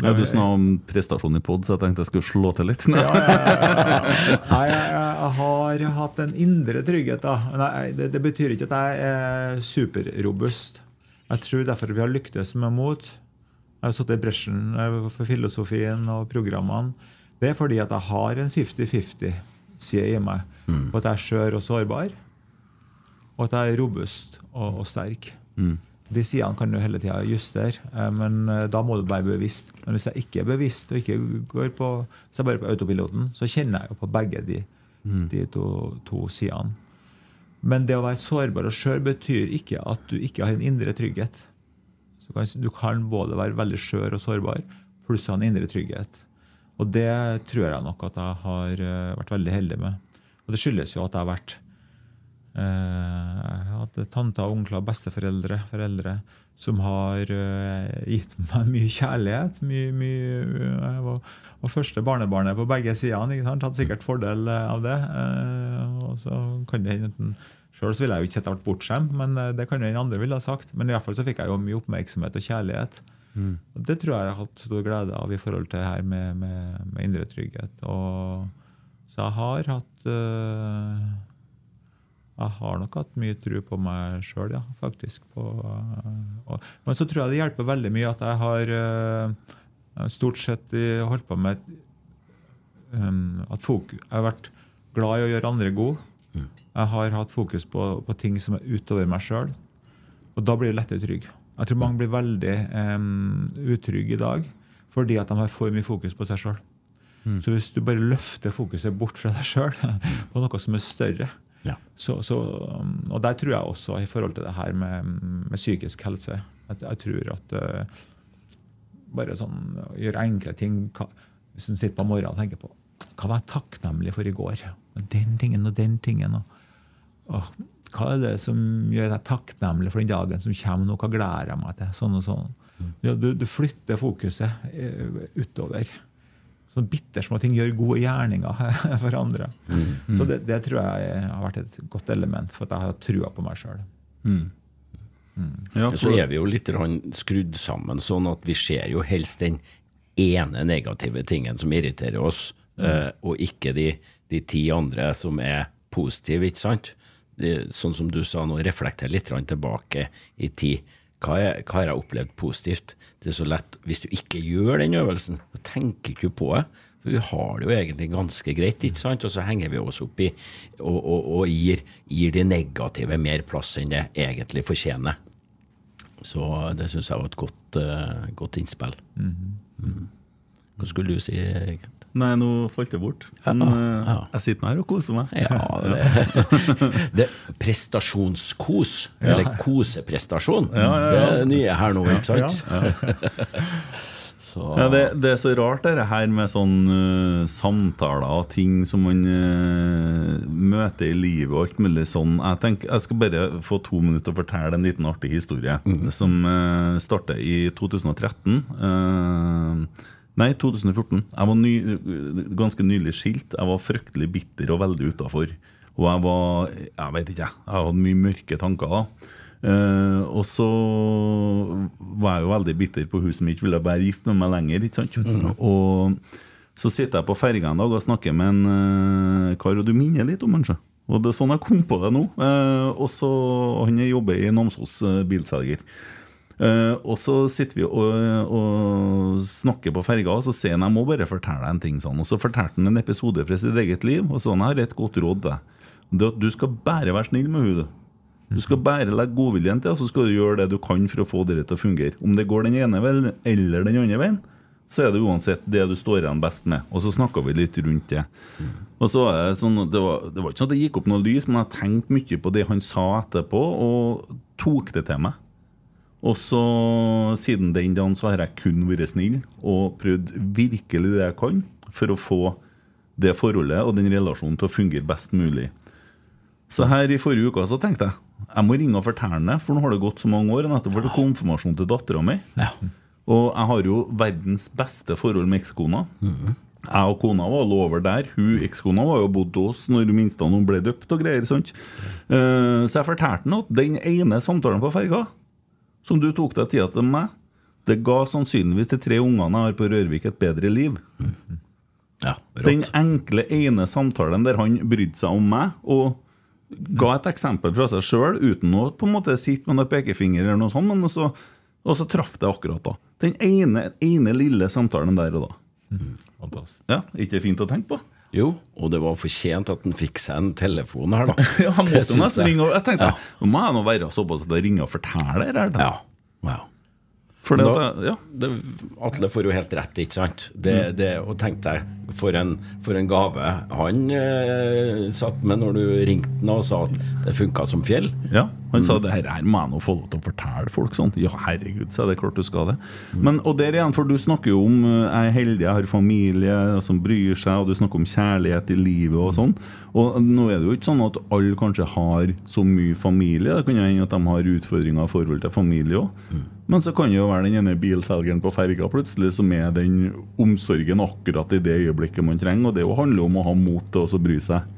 [SPEAKER 1] ja, Du snakket om prestasjon i pod, så jeg tenkte jeg skulle slå til litt. ja, ja,
[SPEAKER 3] ja, jeg, har hatt en indre trygghet. Nei, det, det, betyr ikke at jeg er superrobust. Jeg tror derfor vi har lyktes med mot. Jeg har sittet i bresjen for filosofien og programmene. Det er fordi at jeg har en 50-50 side i meg. Mm. På at jeg er skjør og sårbar, og at jeg er robust og, og sterk. Mm. De sidene kan du hele tida justere, eh, men eh, da må du være bevisst. Men hvis jeg ikke er bevisst, og ikke går på, hvis jeg bare er på autopiloten, så kjenner jeg jo på begge de, mm. de to, to, sidene. Men det å være sårbar og skjør betyr ikke at du ikke har en indre trygghet. Kan, du kan både være veldig skjør og sårbar, pluss ha en indre trygghet. Og det tror jeg nok at jeg har eh, vært veldig heldig med. Og det skyldes jo at jeg har vært eh, hatt tanter, onkler, besteforeldre, foreldre som har eh, gitt meg mye kjærlighet. Mye, mye, jeg var, var første barnebarnet på begge sider. Hatt sikkert fordel av det. Og så kan det hende Sjøl ville jeg jo ikke sett vært bortskjemt, men det kan jo den andre ville ha sagt. Men i hvert fall så fikk jeg jo mye oppmerksomhet og kjærlighet. Mm. Det tror jeg jeg har hatt stor glede av i forhold til det her med, med, med indre trygghet. Og, så jeg har hatt øh, Jeg har nok hatt mye tro på meg sjøl, ja, faktisk. På, øh, og, men så tror jeg det hjelper veldig mye at jeg har øh, stort sett holdt på med at folk, Jeg har vært glad i å gjøre andre gode. Mm. Jeg har hatt fokus på, på ting som er utover meg sjøl. Og da blir jeg lettere trygg. Jeg tror mange blir veldig um, utrygge i dag fordi at de har for mye fokus på seg sjøl. Mm. Så hvis du bare løfter fokuset bort fra deg sjøl på noe som er større ja. så, så, Og der tror jeg også i forhold til det her med, med psykisk helse at Jeg tror at uh, bare sånn gjøre enkle ting Hvis du sitter på morgenen og tenker på hva var jeg takknemlig for i går? Den tingen og den tingen. og, og hva er det som gjør deg takknemlig for den dagen som kommer? noe hva gleder jeg meg til? Sånn og sånn. Mm. Ja, du, du, flytter fokuset uh, utover. Sånne bittersmå ting gjør gode gjerninger for andre. Mm. Mm. Så det, det, tror jeg har vært et godt element for at jeg har trua på meg sjøl. Mm.
[SPEAKER 2] mm. Ja, så er vi jo litt skrudd sammen sånn at vi ser jo helst den ene negative tingen som irriterer oss, uh, og ikke de, de ti andre som er positive, ikke sant? Sånn som du sa nå, reflektere litt tilbake i tid. Hva, er, har jeg opplevd positivt? Det er så lett Hvis du ikke gjør den øvelsen, så tenker du ikke på det. For vi har det jo egentlig ganske greit, ikke sant? Og så henger vi oss opp i og, og, og gir, gir de negative mer plass enn det egentlig fortjener. Så det syns jeg var et godt, uh, godt innspill. Mm. Hva skulle du si? Kent?
[SPEAKER 1] Nei, nå falt det bort. Men uh, ja. jeg sitter her og koser meg.
[SPEAKER 2] Ja, det, det Prestasjonskos, ja. eller koseprestasjon, ja, det er nye her nå, ikke sant?
[SPEAKER 1] Ja, det, det, er så rart det her med sånn uh, samtaler og ting som man uh, møter i livet og alt mulig sånn. Jeg tenker, jeg skal bare få to minutter og fortelle en liten artig historie mm. som uh, starter i 2013. Nei, 2014. Jeg var ny, ganske nylig skilt. Jeg var fryktelig bitter og veldig utafor. Og jeg var Jeg vet ikke, jeg hadde mye mørke tanker da. Uh, og så var jeg jo veldig bitter på hun som ikke ville være gift med meg lenger. ikke sant? Mm. Og så sitter jeg på ferga en dag og snakker med en uh, kar, og du minner litt om han. Og det er sånn jeg kom på det nå. Uh, og så Han jobber i Namsos, bilselger. Uh, og så sitter vi og, og snakker på ferga, og så sier han jeg må bare fortelle deg en ting. Sånn. Og så fortalte han en episode fra sitt eget liv, og sånn har et godt råd til deg. Du skal bare være snill med henne. Du skal bare legge godviljen til, og så skal du gjøre det du kan for å få det til å fungere. Om det går den ene veien eller den andre veien, så er det uansett det du står igjen best med. Og så snakka vi litt rundt det. Og så er Det sånn, det var, det var ikke sånn at det gikk opp noe lys, men jeg tenkte mye på det han sa etterpå, og tok det til meg. Og så siden den dagen så har jeg kun vært snill og prøvd virkelig det jeg kan for å få det forholdet og den relasjonen til å fungere best mulig. Så her i forrige uke så tenkte jeg jeg må ringe og fortelle det, for nå har det gått så mange år. Nettopp ble det konfirmasjon til dattera mi. Ja. Og jeg har jo verdens beste forhold med ekskona. Mm. Jeg og kona var alle over der. Hun Ekskona var jo bodd hos når minste hun ble døpt og greier. sånt. Uh, så jeg fortalte henne at den ene samtalen på ferga som du tok deg tida til meg, det ga sannsynligvis de tre ungene jeg har på Rørvik, et bedre liv. Mm. Ja, Den enkle ene samtalen der han brydde seg om meg og ga et eksempel fra seg sjøl uten å på en måte sitte med noen pekefinger, eller noe sånt, men også, og så traff det akkurat da. Den ene, ene lille samtalen der og da. Mm. Fantastisk. Ja, Ikke fint å tenke på?
[SPEAKER 2] Jo, og det var fortjent at han fikk seg en telefon her, da.
[SPEAKER 1] ja, han måtte nesten ringe og Jeg tenkte ja. nå må jeg nå være såpass at jeg ringer og forteller det her.
[SPEAKER 2] Ja. Ja. For det, da, ja. det, Atle får jo helt rett, ikke sant? Det, mm. det, og tenk deg, for en, for en gave han eh, satt med når du ringte han og sa at det funka som fjell.
[SPEAKER 1] Ja, han mm. sa det her må jeg nå få lov til å fortelle folk sånn. Ja, herregud, så er det klart du skal det. Mm. Men, og der igjen, for du snakker jo om eh, jeg er heldig, jeg har familie som bryr seg, og du snakker om kjærlighet i livet og sånn. Og nå er det jo ikke sånn at alle kanskje har så mye familie. Det kan jo hende at de har utfordringer i forhold til familie òg. Men så kan jo være den ene bilselgeren på ferga plutselig som er den omsorgen akkurat i det øyeblikket man trenger. Og det handler om å ha mot til å bry seg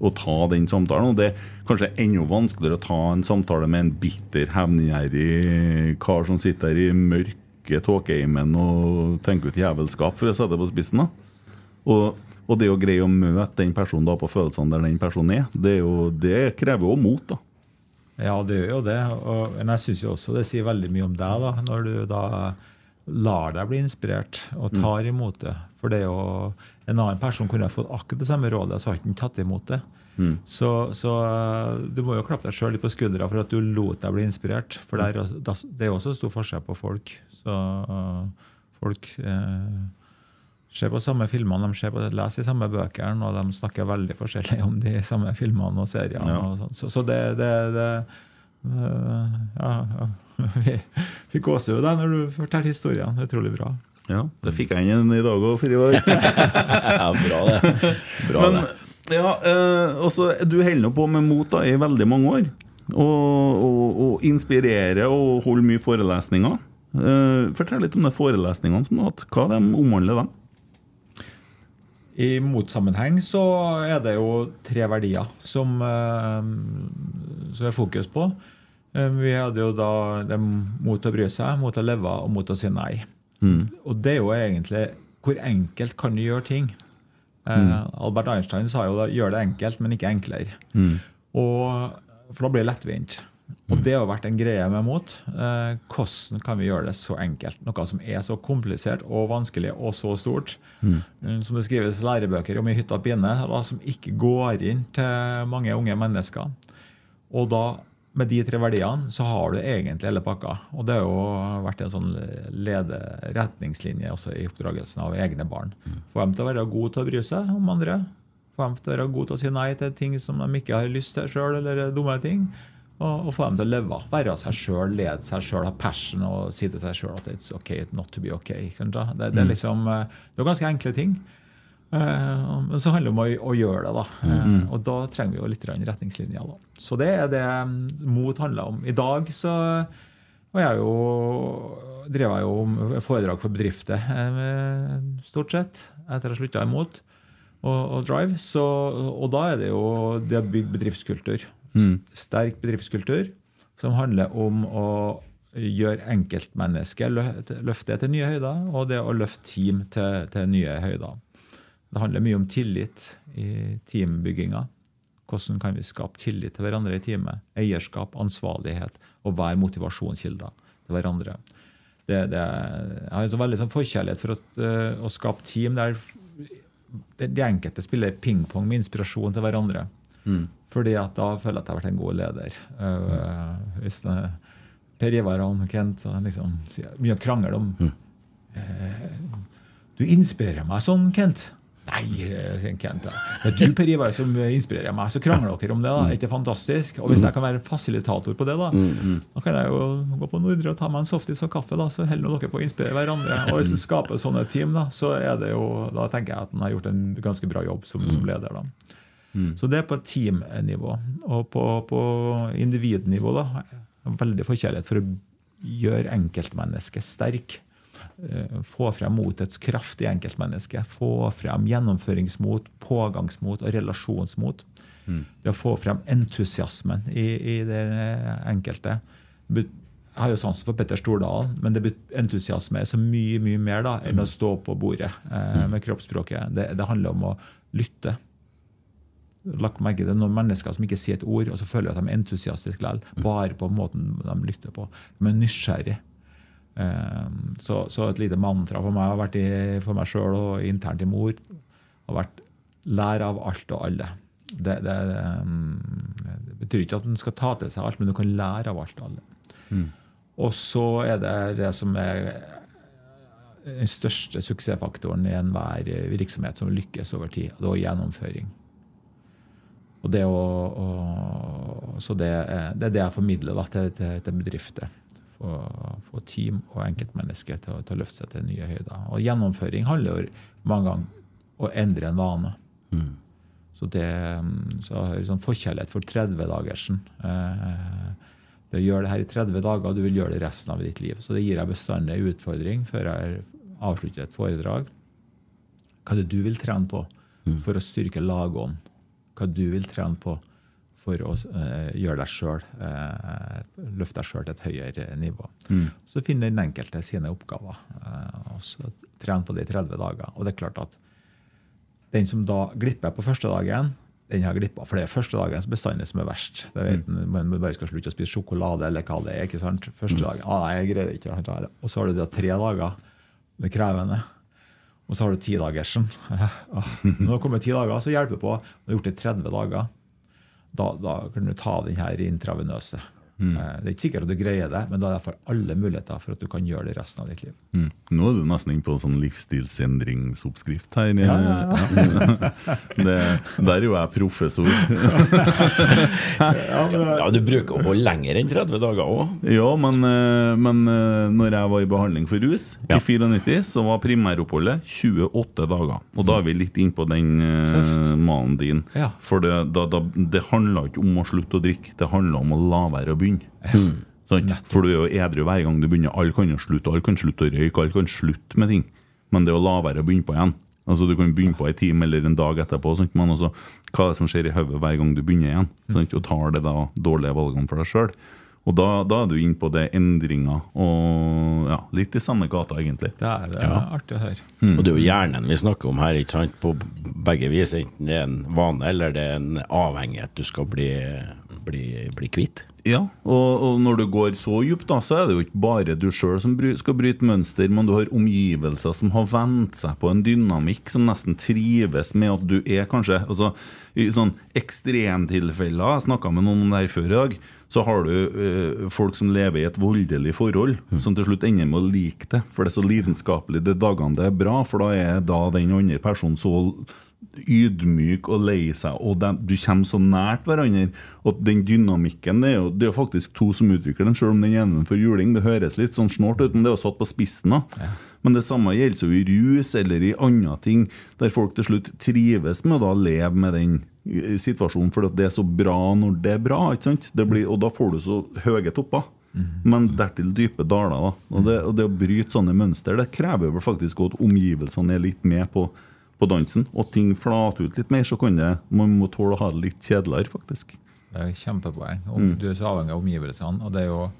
[SPEAKER 1] og ta den samtalen. Og det er kanskje enda vanskeligere å ta en samtale med en bitter, hevngjerrig kar som sitter i mørke tåkeheimen og tenker ut jævelskap, for å sette det på spissen. da. Og, og, det å greie å møte den personen da på følelsene der den personen er, det, er jo, det krever jo mot. da.
[SPEAKER 3] Ja, det gjør jo det. Og, men jeg syns også det sier veldig mye om deg, da, når du da lar deg bli inspirert og mm. tar imot det. For det er jo en annen person kunne ha fått akkurat det samme rådet, så har ikke tatt imot det. Mm. Så, så, eh, du må jo klappe deg sjøl litt på skuldra for at du lot deg bli inspirert. For det er, det er også stor forskjell på folk. Så uh, folk uh, ser på samme filmene, de ser på, leser de samme bøkene, og de snakker veldig forskjellig om de samme filmene og seriene. Ja. Og så, så, det, det, det uh, ja, ja. Vi fikk gåsehud når du fortalte historien. Utrolig bra.
[SPEAKER 1] Ja, det fikk jeg inn i dag òg, for i år.
[SPEAKER 2] ja, bra det. Bra
[SPEAKER 1] Men, det. Ja, eh, også, Du holder nå på med mot da, i veldig mange år. Og, og, og inspirerer og holder mye forelesninger. Eh, fortell litt om de forelesningene som du har hatt. Hva de omhandler dem?
[SPEAKER 3] I motsammenheng så er det jo tre verdier som, eh, som er fokus på. Eh, vi hadde jo da det mot å bry seg, mot å leve og mot å si nei. Mm. Og det er jo egentlig hvor enkelt kan du gjøre ting? Eh, mm. Albert Einstein sa jo da 'gjør det enkelt, men ikke enklere'. Mm. Og, for da blir det lettvint. Og det har vært en greie med mot. Eh, hvordan kan vi gjøre det så enkelt? Noe som er så komplisert og vanskelig og så stort. Mm. Som det skrives lærebøker om i hytta pinne, som ikke går inn til mange unge mennesker. Og da, med de tre verdiene, så har du egentlig hele pakka. Og det har jo vært en sånn lederetningslinje også i oppdragelsen av egne barn. Få dem til å være gode til å bry seg om andre. Få dem til å være gode til å si nei til ting som de ikke har lyst til sjøl, eller dumme ting og, få dem til å leve. Være seg sjøl, lede seg sjøl, ha passion og si til seg sjøl at it's okay not to be okay. Det, det, er mm. liksom, eh, det er ganske enkle ting. Uh, men så handler det om å, å gjøre det. da. Mm. og da trenger vi jo litt retningslinjer. da. Så det er det mm, MOT handler om. I dag så og jeg jo, drev jeg jo foredrag for bedrifter stort sett etter ha slutta i MOT og, og Drive. Så, og da er det jo det å bygge bedriftskultur. Mm. Sterk bedriftskultur som handler om å gjøre enkeltmennesket løfte til nye høyder, og det å løfte team til, til nye høyder. Det handler mye om tillit i teambygginga. Hvordan kan vi skape tillit til hverandre i teamet? Eierskap, ansvarlighet og være motivasjonskilder til hverandre. Det, det, jeg har en veldig sånn forkjærlighet for å, uh, å skape team der de enkelte spiller pingpong med inspirasjon til hverandre. Mm. Fordi at da føler jeg at jeg har vært en god leder. Uh, hvis det, Per Ivar og Kent liksom, sier mye krangel om mm. uh, Du inspirerer meg sånn, Kent. Nei, sier Kent. Det er du, Per Ivar, som inspirerer meg. Så krangler dere om det. da, mm. Ikke fantastisk? Og hvis jeg kan være fasilitator på det, da mm, mm. da kan jeg jo gå på Nordre og ta meg en softis og kaffe. da, Så holder dere på å inspirere hverandre. Og hvis jeg skaper sånne team, da, så er det jo, da tenker jeg at en har gjort en ganske bra jobb som, som leder. da. Mm. Så det er på teamnivå. Og på, på individnivå da, veldig forkjærlighet for å gjøre enkeltmennesket sterk. Eh, få frem motets kraft i enkeltmennesket. Få frem gjennomføringsmot, pågangsmot og relasjonsmot. Mm. Det å få frem entusiasmen i, i det enkelte. Jeg har jo sansen for Petter Stordalen, men det, entusiasme er så mye mye mer da, enn å stå på bordet eh, med kroppsspråket. Det, det handler om å lytte lagt merke til noen mennesker som ikke sier et ord, og så føler jeg at de er entusiastiske likevel. Bare på måten de lytter på. De er nysgjerrige. Um, så, så, et lite mantra for meg har vært i, for meg sjøl og internt i mor har vært lær av alt og alle. Det, det, det, det, betyr ikke at en skal ta til seg alt, men du kan lære av alt og alle. Mm. Og så er det det som er den største suksessfaktoren i enhver virksomhet som lykkes over tid. og Det er gjennomføring. Og det, å, å, så det, det, er det jeg formidler da, til, til, til bedrifter. Få team og enkeltmennesker til, til, å løfte seg til nye høyder. Og gjennomføring handler jo mange ganger om å endre en vane. Mm. Så det så jeg har sånn forkjærlighet for 30-dagersen. Eh, det gjør det her i 30 dager, og du vil gjøre det resten av ditt liv. Så det gir deg bestandig en utfordring før jeg avslutter et foredrag. Hva er det du vil trene på mm. for å styrke lagånd? Hva du vil trene på for å uh, gjøre deg sjøl, uh, løfte deg sjøl til et høyere nivå. Mm. Så finner den enkelte sine oppgaver. Uh, og så Trene på det i 30 dager. Og det er klart at den som da glipper på første dagen, den har glippa. For det er første dagens bestand som er verst. Det vet mm. Man bare skal slutte å spise sjokolade eller hva det er. ikke sant? Første mm. dagen, ah, nei, jeg greier ikke. Og så har du da tre dager med krevende. Og så har du tidagersen. Når det kommer ti dager, så hjelper det på. Når du har gjort det i 30 dager, da, da kan du ta den her intravenøse. Mm. Eh, det er ikke sikkert at du greier det, men da er det for alle muligheter for at du kan gjøre det resten av ditt liv.
[SPEAKER 1] Mm. Nå er du nesten inne på en sånn livsstilsendringsoppskrift her. Ja, ja, ja. det, der er jo jeg professor.
[SPEAKER 2] ja, Du bruker å holde lenger enn 30 dager òg?
[SPEAKER 1] Ja, men, eh, men eh, når jeg var i behandling for rus i 94, så var primæroppholdet 28 dager. Og da er vi litt inne på den uh, malen din. For det, da, da, det handla ikke om å slutte å drikke, det handla om å la være å begynne begynne. Mm. Sånn? For du er jo edru hver gang du begynner. Alle kan jo slutte, alle kan slutte å røyke, alle kan slutte med ting. Men det å la være å begynne på igjen Altså Du kan begynne på en time eller en dag etterpå, sånn? men også, hva er det som skjer i hodet hver gang du begynner igjen? Sånn? og tar det da dårlige valgene for deg sjøl. Og da, da, er du inne på det endringer og ja, litt i samme gata, egentlig.
[SPEAKER 3] Det er, det er ja. artig å høre.
[SPEAKER 2] Mm. Og det er jo hjernen vi snakker om her, ikke sant? på begge vis. Enten det er en vane eller det er en avhengighet du skal bli bli, bli kvitt.
[SPEAKER 1] Ja, og, og når du går så djupt, da, så er det jo ikke bare du sjøl som bry, skal bryte mønster, men du har omgivelser som har vent seg på en dynamikk som nesten trives med at du er kanskje altså, I sånn ekstremtilfeller Jeg snakka med noen om det her før i dag. Så har du eh, folk som lever i et voldelig forhold, som til slutt ender med å like det. For det er så lidenskapelig de dagene det er bra, for da er da den andre personen så ydmyk og lei seg, og de, du kommer så nært hverandre. Og den dynamikken det er, jo, det er faktisk to som utvikler den, selv om den ene får juling. Det høres litt sånn snålt ut, men det er jo satt på spissen. da. Men det samme gjelder jo i rus eller i andre ting, der folk til slutt trives med å leve med den eh, situasjonen, for det er så bra når det er bra. ikke sant? Det blir, og da får du så høye topper. Men dertil dype daler. da. Og det, og det å bryte sånne mønster det krever vel faktisk at omgivelsene er litt med på, på dansen. Og ting flater ut litt mer, så kan det, man må tåle å ha det litt kjedeligere, faktisk.
[SPEAKER 3] Det er et kjempepoeng. Om, Du er så avhengig av omgivelsene. og det er jo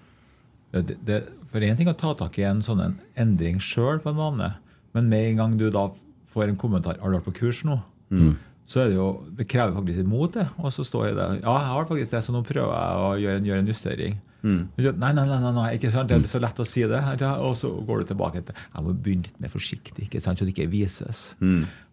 [SPEAKER 3] det, det, For én ting å ta tak i en sånn en endring sjøl på en vane, men med en gang du da får en kommentar 'Har du vært på kurs nå?' Så er det jo, det krever faktisk litt mot. det, Og så står jeg der. Ja, jeg har faktisk det, så nå prøver jeg å gjøre en, gjøre en justering. Nei, nei, nei, nei, nei, ikke sant? det er så lett å si det. Og så går du tilbake til jeg må begynne litt mer forsiktig, ikke sant? så det ikke vises.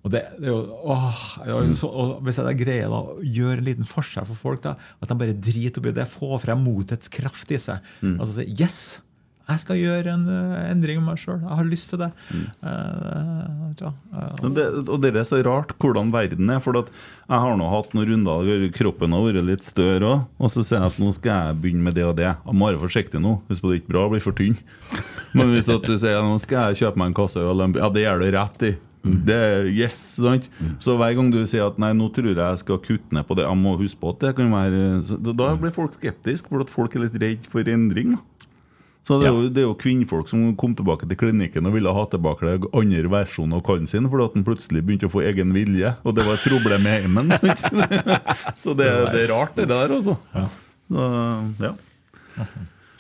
[SPEAKER 3] Og det, det jo, åh, det er så, og Hvis jeg da greier da, å gjøre en liten forskjell for folk, da, at de bare driter oppi det, få frem motets kraft i seg altså si, Yes! Jeg skal gjøre en eh, endring med meg sjøl. Jeg har lyst til det. Eh, ja,
[SPEAKER 1] uh, Det, og det er så rart hvordan verden er. For at jeg har nå hatt noen runder der kroppen har vært litt større òg. Og så sier jeg at nå skal jeg begynne med det og det. Jeg må være forsiktig nå. På det er bra blir bli for tynn. Men hvis du sier nå skal jeg kjøpe meg en kasse øl, ja, det gjør du rett i. Det er yes, sant? Så hver gang du sier at nei, nå tror jeg jeg skal kutte ned på det, jeg må huske på at det kan være da blir folk skeptiske, for at folk er litt redd for endring. da så det er, jo, det er jo kvinnfolk som kom tilbake til klinikken og ville ha tilbake den andre versjonen av kallen sin, fordi at han plutselig begynte å få egen vilje, og det var et problem med heimen. Så det, det er rart, det der, altså. Så, ja.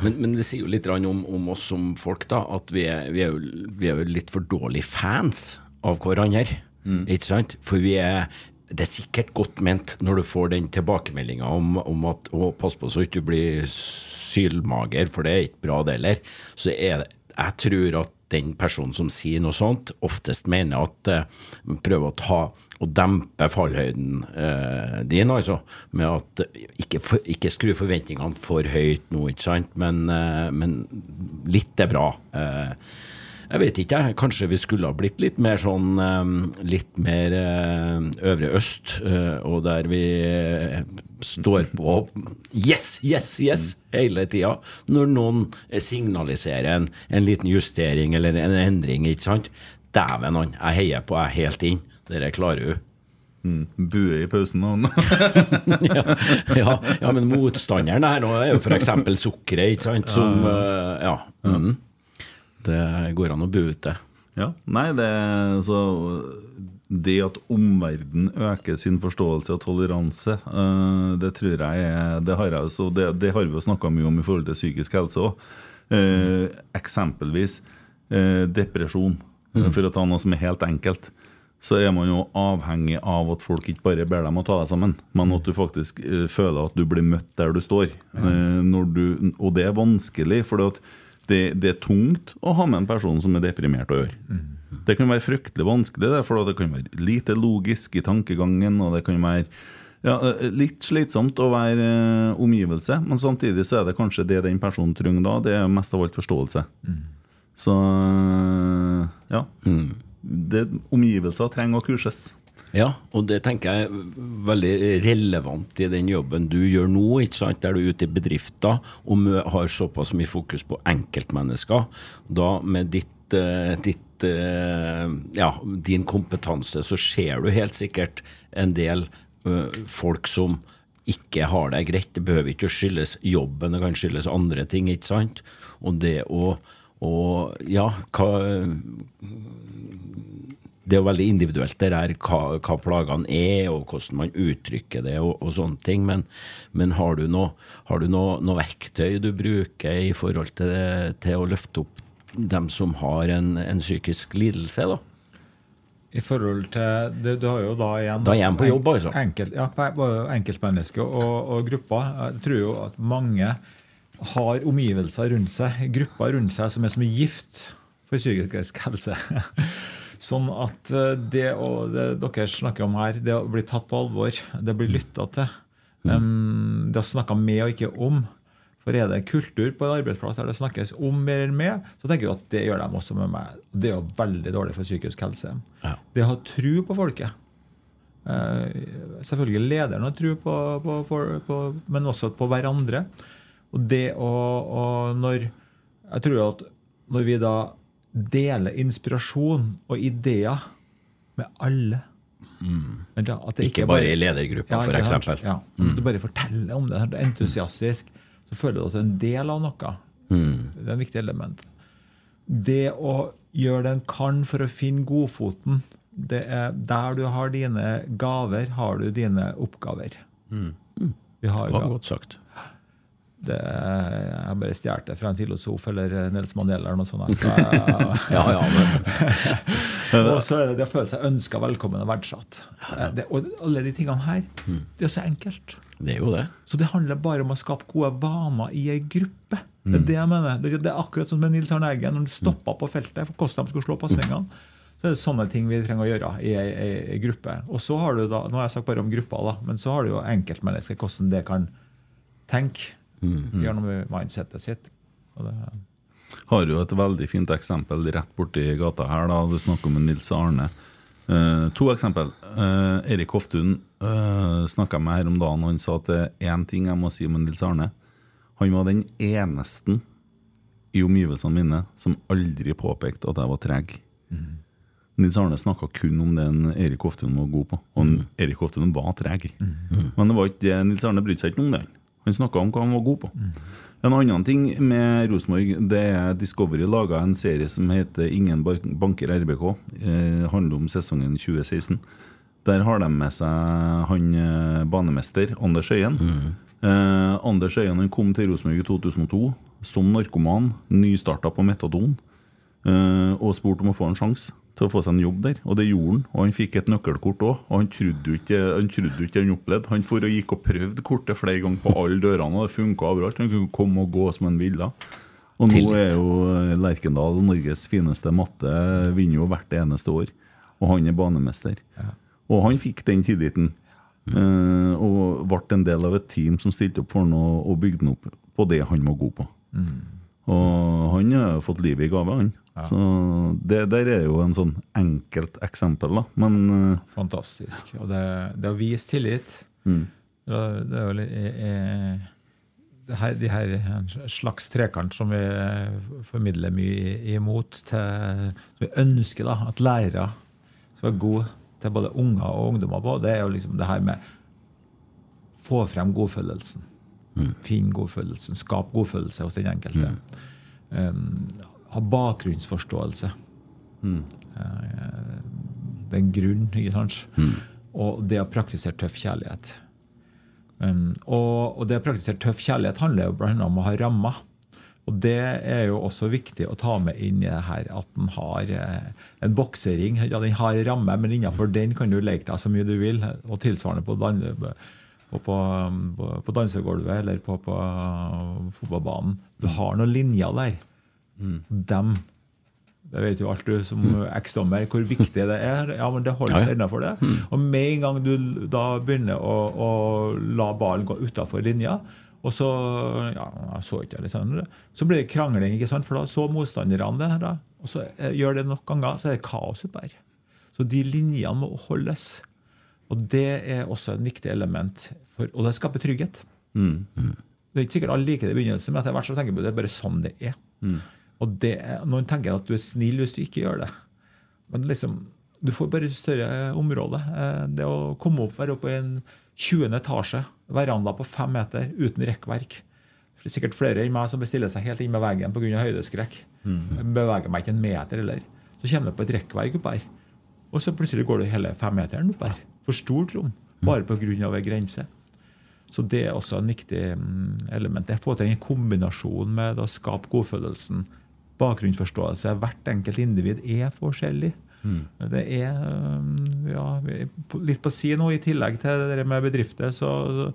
[SPEAKER 2] Men, men det sier jo litt om, om oss som folk, da, at vi er, vi, er jo, vi er jo litt for dårlige fans av hverandre. Ikke sant? For vi er det er sikkert godt ment når du får den tilbakemeldinga om, om at å, pass på så ikke du blir sylmager, for det er ikke bra, det heller. Så er det, jeg tror at den personen som sier noe sånt, oftest mener at eh, prøver å ta og dempe fallhøyden eh, din, altså. Med at ikke, for, ikke skru forventningene for høyt nå, ikke sant, men, eh, men litt er bra. Eh, jeg vet ikke, jeg. Kanskje vi skulle ha blitt litt mer sånn eh, Litt mer eh, Øvre Øst, eh, og der vi eh, står på Yes, yes, yes! hele tida. Når noen signaliserer en, en liten justering eller en endring, ikke sant. Dæven han, jeg heier på, jeg er helt inn. Dere klarer du.
[SPEAKER 1] Bue i pausen. og-
[SPEAKER 2] ja, ja, ja, men motstanderen her nå er jo f.eks. sukkeret, ikke sant, som Ja. mhm. Det går an å bue ut det.
[SPEAKER 1] Ja, nei, det, så, det at omverdenen øker sin forståelse og toleranse, eh, det tror jeg er Det har, jeg, så det, det har vi jo snakka mye om i forhold til psykisk helse òg. eksempelvis eh, depresjon, for å ta noe som er helt enkelt. Så er man jo avhengig av at folk ikke bare ber dem å ta deg sammen, men at du faktisk eh, føler at du blir møtt der du står. Eh, når du, og det er vanskelig, for det, det er tungt å ha med en person som er deprimert å gjøre. Det kan være fryktelig vanskelig, det, for det kan være lite logisk i tankegangen. og det kan være ja, eh, litt slitsomt å være eh, omgivelse, men samtidig så er det kanskje det den personen trenger da. Det er mest av alt forståelse. Så ja. ja. Det, omgivelser trenger å kurses.
[SPEAKER 2] Ja, og det tenker jeg er veldig relevant i den jobben du gjør nå, ikke sant? der du er ute i bedrifter og har såpass mye fokus på enkeltmennesker. Da med ditt, eh, ditt eh, ja, din kompetanse, så ser du helt sikkert en del folk som ikke har det greit. Det behøver ikke å skyldes jobben, det kan skyldes andre ting, ikke sant? Og det å og ja, hva det er jo veldig individuelt det der hva, hva plagene er, og hvordan man uttrykker det og, og sånne ting. Men, men har du noe, har du noe, noe verktøy du bruker i forhold til, det, til å løfte opp dem som har en, en psykisk lidelse, da?
[SPEAKER 3] I forhold til Du, du har jo da igjen
[SPEAKER 2] Da er jeg på jobb, altså.
[SPEAKER 3] Enkelt, ja, både enkeltmennesker og, og grupper. Jeg tror jo at mange har omgivelser rundt seg, grupper rundt seg, som er som gift for psykisk helse. Sånn at eh, det, og det dere snakker om her, det å bli tatt på alvor, det blir lytta til. Um, det å snakke med og ikke om. For er det kultur på en arbeidsplass der det snakkes om mer enn med, så tenker du at det gjør de også med meg. Det er jo veldig dårlig for psykisk helse.
[SPEAKER 2] Ja.
[SPEAKER 3] Det å ha tru på folket. Eh, selvfølgelig lederen har tro på, på, på, på, men også på hverandre. Og det å, å når Jeg tror at når vi da deler inspirasjon og ideer med alle Mm. at det
[SPEAKER 2] Ikke
[SPEAKER 3] ikke
[SPEAKER 2] bare i ledergruppa, for f.eks.
[SPEAKER 3] Ja, Du bare forteller om det, entusiastisk, så føler du at du er en del av noe.
[SPEAKER 2] Mm.
[SPEAKER 3] Det er en viktig element. Det å gjøre det en kan for å finne godfoten, det er der du har dine gaver, har du dine oppgaver. Vi har
[SPEAKER 2] godt sagt.
[SPEAKER 3] Det, jeg har bare stjålet det fra en filosof eller Nels Mandela eller noe sånt. Så jeg,
[SPEAKER 2] Ja, ja, men
[SPEAKER 3] og så er det det å føle seg ønska velkommen og verdsatt. Det, og alle de tingene her, det er så enkelt.
[SPEAKER 2] det er jo det.
[SPEAKER 3] Så det handler bare om å skape gode vaner i ei gruppe. Det er det jeg mener. Det, er akkurat som med Nils Arne Eggen. Når han stoppa på feltet for hvordan de skulle slå pasningene, så er det sånne ting vi trenger å gjøre i ei gruppe. Og så har du da, Nå har jeg sagt bare om grupper, da, men så har du jo enkeltmennesket, hvordan det kan tenke. Noe med mindsettet sitt. Og det,
[SPEAKER 1] Har jo et veldig fint eksempel rett borti gata her. da, Du snakker om Nils Arne. Eh, to eksempel. Eh, Erik Hoftun uh, snakka med her om dagen. Han sa at det er én ting jeg må si om Nils Arne. Han var den eneste i omgivelsene mine som aldri påpekte at jeg var treg. Nils Arne snakka kun om det Erik Hoftun var god på. Og mm. Erik Hoftun var treg. Men det var ikke det Nils Arne brydde seg ikke om det. Han snakka om hva han var god på. En annen ting med Rosenborg, det er Discovery laga en serie som heter 'Ingen banker RBK'. Eh, handler om sesongen 2016. Der har de med seg han eh, banemester Anders Øyen. Eh, Anders Øyen han kom til Rosenborg i 2002 som narkoman, nystarta på metadon, eh, og spurte om å få en sjanse til å få seg en jobb der. Og det gjorde han. Og han fikk et nøkkelkort òg. Og han trodde jo ikke han trodde ikke han opplevde. Han for og gikk og prøvde kortet flere ganger på alle dørene, og det funka overalt. Han kunne komme og gå som han ville. Og nå er jo Lerkendal Norges fineste matte, vinner jo hvert eneste år. Og han er banemester. Og han fikk den tilliten. eh, og ble en del av et team som stilte opp for han og, og bygde han opp på det han var god på. Og han har fått livet i gave, han. Så det der er jo en sånn enkelt eksempel, da. Men eh,
[SPEAKER 3] fantastisk. Og det, det å vise tillit
[SPEAKER 1] mm,
[SPEAKER 3] Det det er jo litt det her, De her slags trekant som vi formidler mye imot, til, som vi ønsker da, at lærere skal være gode til både unger og ungdommer på, det er jo liksom det her med få frem godfølelsen. Finn godfølelsen. Skap godfølelse hos den enkelte. Um, ha bakgrunnsforståelse. Mm. det er en grunn, ikke sant? Og det å praktisere tøff kjærlighet. Um, og, og det å praktisere tøff kjærlighet handler jo annet om å ha rammer. Og det er jo også viktig å ta med inn i det her at den har eh, en boksering. Ja, den har ramme, men innenfor den kan du leke deg så mye du vil. Og tilsvarende på, dan på, på, på, dansegulvet eller på, på fotballbanen. Du har noen linjer der. Dem det vet jo alt du som eksdommer hvor viktig det er. Ja, men det holder
[SPEAKER 2] Ja, ja.
[SPEAKER 3] seg innenfor det. Og med en gang du da begynner å, å la ballen gå utafor linja, og så ja, jeg så ikke det, liksom, så blir det krangling, ikke sant? for da så motstanderne det. da, Og så eh, gjør det nok ganger, så er det kaos oppe her. Så de linjene må holdes. Og det er også en viktig element. For, og det skaper trygghet.
[SPEAKER 1] mm,
[SPEAKER 3] Det er ikke sikkert alle liker det i begynnelsen, men etter hvert så tenker jeg på det er bare sånn det er. Og det Noen tenker at du er snill hvis du ikke gjør det. Men liksom, du får bare større område. Eh, Det å komme opp, være oppe i en 20. etasje, veranda på fem meter uten rekkverk. Det er sikkert flere enn meg som bestiller seg helt inn med veggen pga. høydeskrekk. Mm. beveger meg ikke en meter heller. Så kommer du på et rekkverk opp her. Og så plutselig går du hele femmeteren opp her. For stort rom. Bare pga. ei grense. Så det er også en viktig mm, element. Det får til en kombinasjon med å skape godfølelsen. Bakgrunnsforståelse. Hvert enkelt individ er forskjellig. Det er øh, ja, på- litt på si nå. I tillegg til det med bedrifter, så,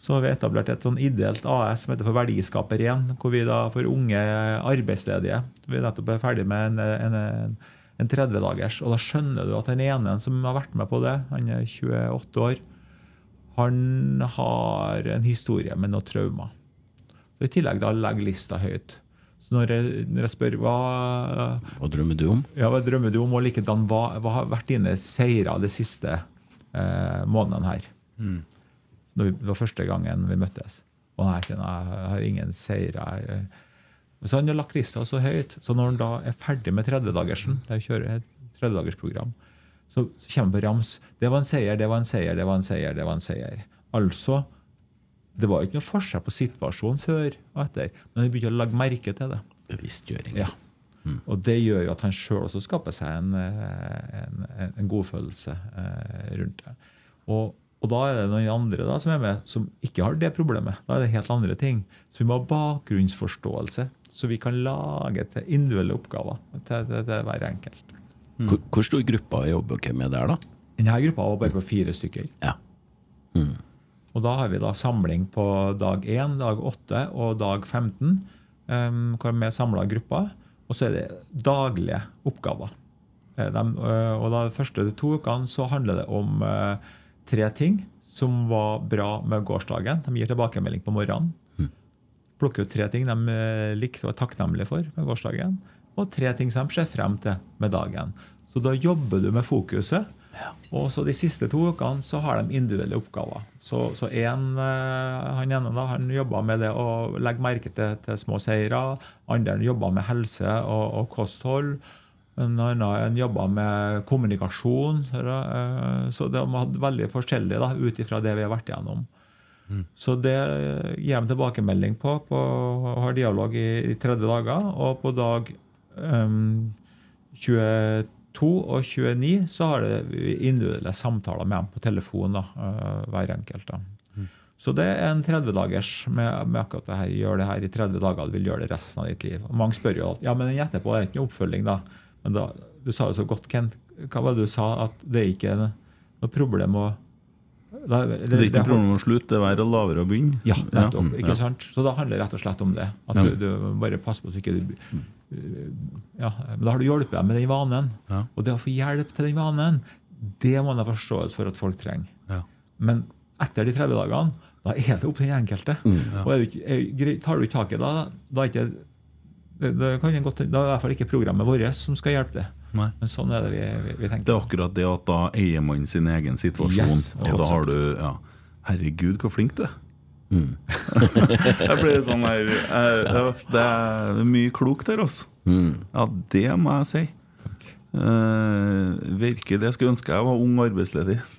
[SPEAKER 3] så har vi etablert et sånn ideelt AS som heter for Verdiskaper 1, hvor vi da for unge arbeidsledige Vi nettopp er ferdig med en, en, en, en 30-dagers, og da skjønner du at den ene som har vært med på det, han er 28 år, han har en historie med noen traumer. I tillegg da legger lista høyt. Så når jeg, når jeg spør hva,
[SPEAKER 2] Hva drømmer du om?
[SPEAKER 3] ja, hva drømmer du om, og likedan hva, hva har vært dine seire de siste eh, månedene her? Når vi, det var første gangen vi møttes. Og nei, jeg har ingen seire. Så han har lagt lista så høyt, så når han da er ferdig med 30-dagersen, jeg kjører et 30-dagersprogram, så så kommer han på rams. Det var en seier, det var en seier, det var en seier. det var en seier. Altså, det var ikke noe forskjell på situasjonen før og etter, men han begynte å legge merke til det.
[SPEAKER 2] Bevisstgjøring.
[SPEAKER 3] Ja. Og det gjør jo at han sjøl også skaper seg en, eh, en, en, godfølelse eh, rundt det. Og, og da er det noen andre da, som er med, som ikke har det problemet. Da er det helt andre ting. Så vi må ha bakgrunnsforståelse, så vi kan lage til individuelle oppgaver til, til, til hver enkelt.
[SPEAKER 2] Hvor, hvor stor gruppe jobber dere med der, da?
[SPEAKER 3] Denne gruppa var bare på fire stykker.
[SPEAKER 2] Ja.
[SPEAKER 3] Og da har vi da samling på dag 1, dag 8 og dag 15, um, hvor vi er samla grupper. Og så er det daglige oppgaver. De, eh, og da De første to ukene så handler det om uh, tre ting som var bra med gårsdagen. De gir tilbakemelding på morgenen. Plukker ut tre ting de eh, likte og er takknemlige for med gårsdagen. Og tre ting som de ser frem til med dagen. Så da jobber du med fokuset. Og så De siste to ukene så har de individuelle oppgaver. Så, så en, eh, Han ene da, han jobba med det å legge merke til, til små seire. Andre jobba med helse og, og kosthold. En annen jobba med kommunikasjon. eh, Så de hadde veldig forskjellig ut ifra det vi har vært igjennom. Så det gir de tilbakemelding på, på og har dialog i, i 30 dager. Og på dag um, 22 og 29 så har det individuelle samtaler med dem på telefon, da, eh, hver enkelt. da. Så det er en 30-dagers med, med akkurat det her. Gjør det her i 30 dager, du vil gjøre det resten av ditt liv. Og mange spør jo at ja, men etterpå er det ikke noe oppfølging, da. Men da, du sa jo så godt, Kent, hva var det du sa? At det er ikke noe problem å da,
[SPEAKER 1] Det er ikke noe problem å slutte, det er og lavere å begynne.
[SPEAKER 3] ja, nettopp.
[SPEAKER 1] Ja.
[SPEAKER 3] ikke sant? Så da handler det rett og slett om det. At du, du bare passer på så ikke du ja, Men da har du hjulpet dem med den vanen.
[SPEAKER 1] Ja.
[SPEAKER 3] Og det å få hjelp til den vanen, det må man ha forståelse for at folk trenger.
[SPEAKER 1] Ja.
[SPEAKER 3] Men etter de 30 dagene, da er det opp til den enkelte. Og er du er, tar du ikke tak i det, da, er ikke det, det kan godt, da er i hvert fall ikke programmet vårt som skal hjelpe det.
[SPEAKER 1] Nei.
[SPEAKER 3] Men sånn er det vi, vi, vi
[SPEAKER 1] Det er akkurat det at da eier man sin egen situasjon.
[SPEAKER 3] Yes,
[SPEAKER 1] og da har du ja, Herregud, hvor flink du er. Jeg blir sånn jeg, Det er mye klokt der, altså. Ja, det må jeg si. Uh, virkelig. Jeg skulle ønske jeg var ung og arbeidsledig.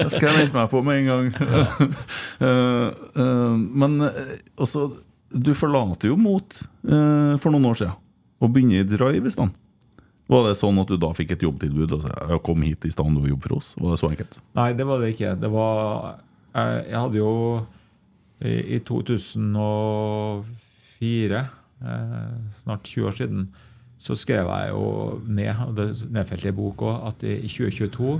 [SPEAKER 1] det skal jeg melde meg på med en gang. uh, uh, men også Du forlater jo Mot for noen år siden og begynner i Drive i stedet. Var det sånn at du da fikk et jobbtilbud og sa kom hit i stedet for å jobbe for oss? Var det så enkelt?
[SPEAKER 3] Nei, det var det ikke. Det var Jeg, jeg hadde jo i, i 2004, eh, snart 20 år siden, så skrev jeg jo ned, og det er nedfelt i bok òg, at i, i 2022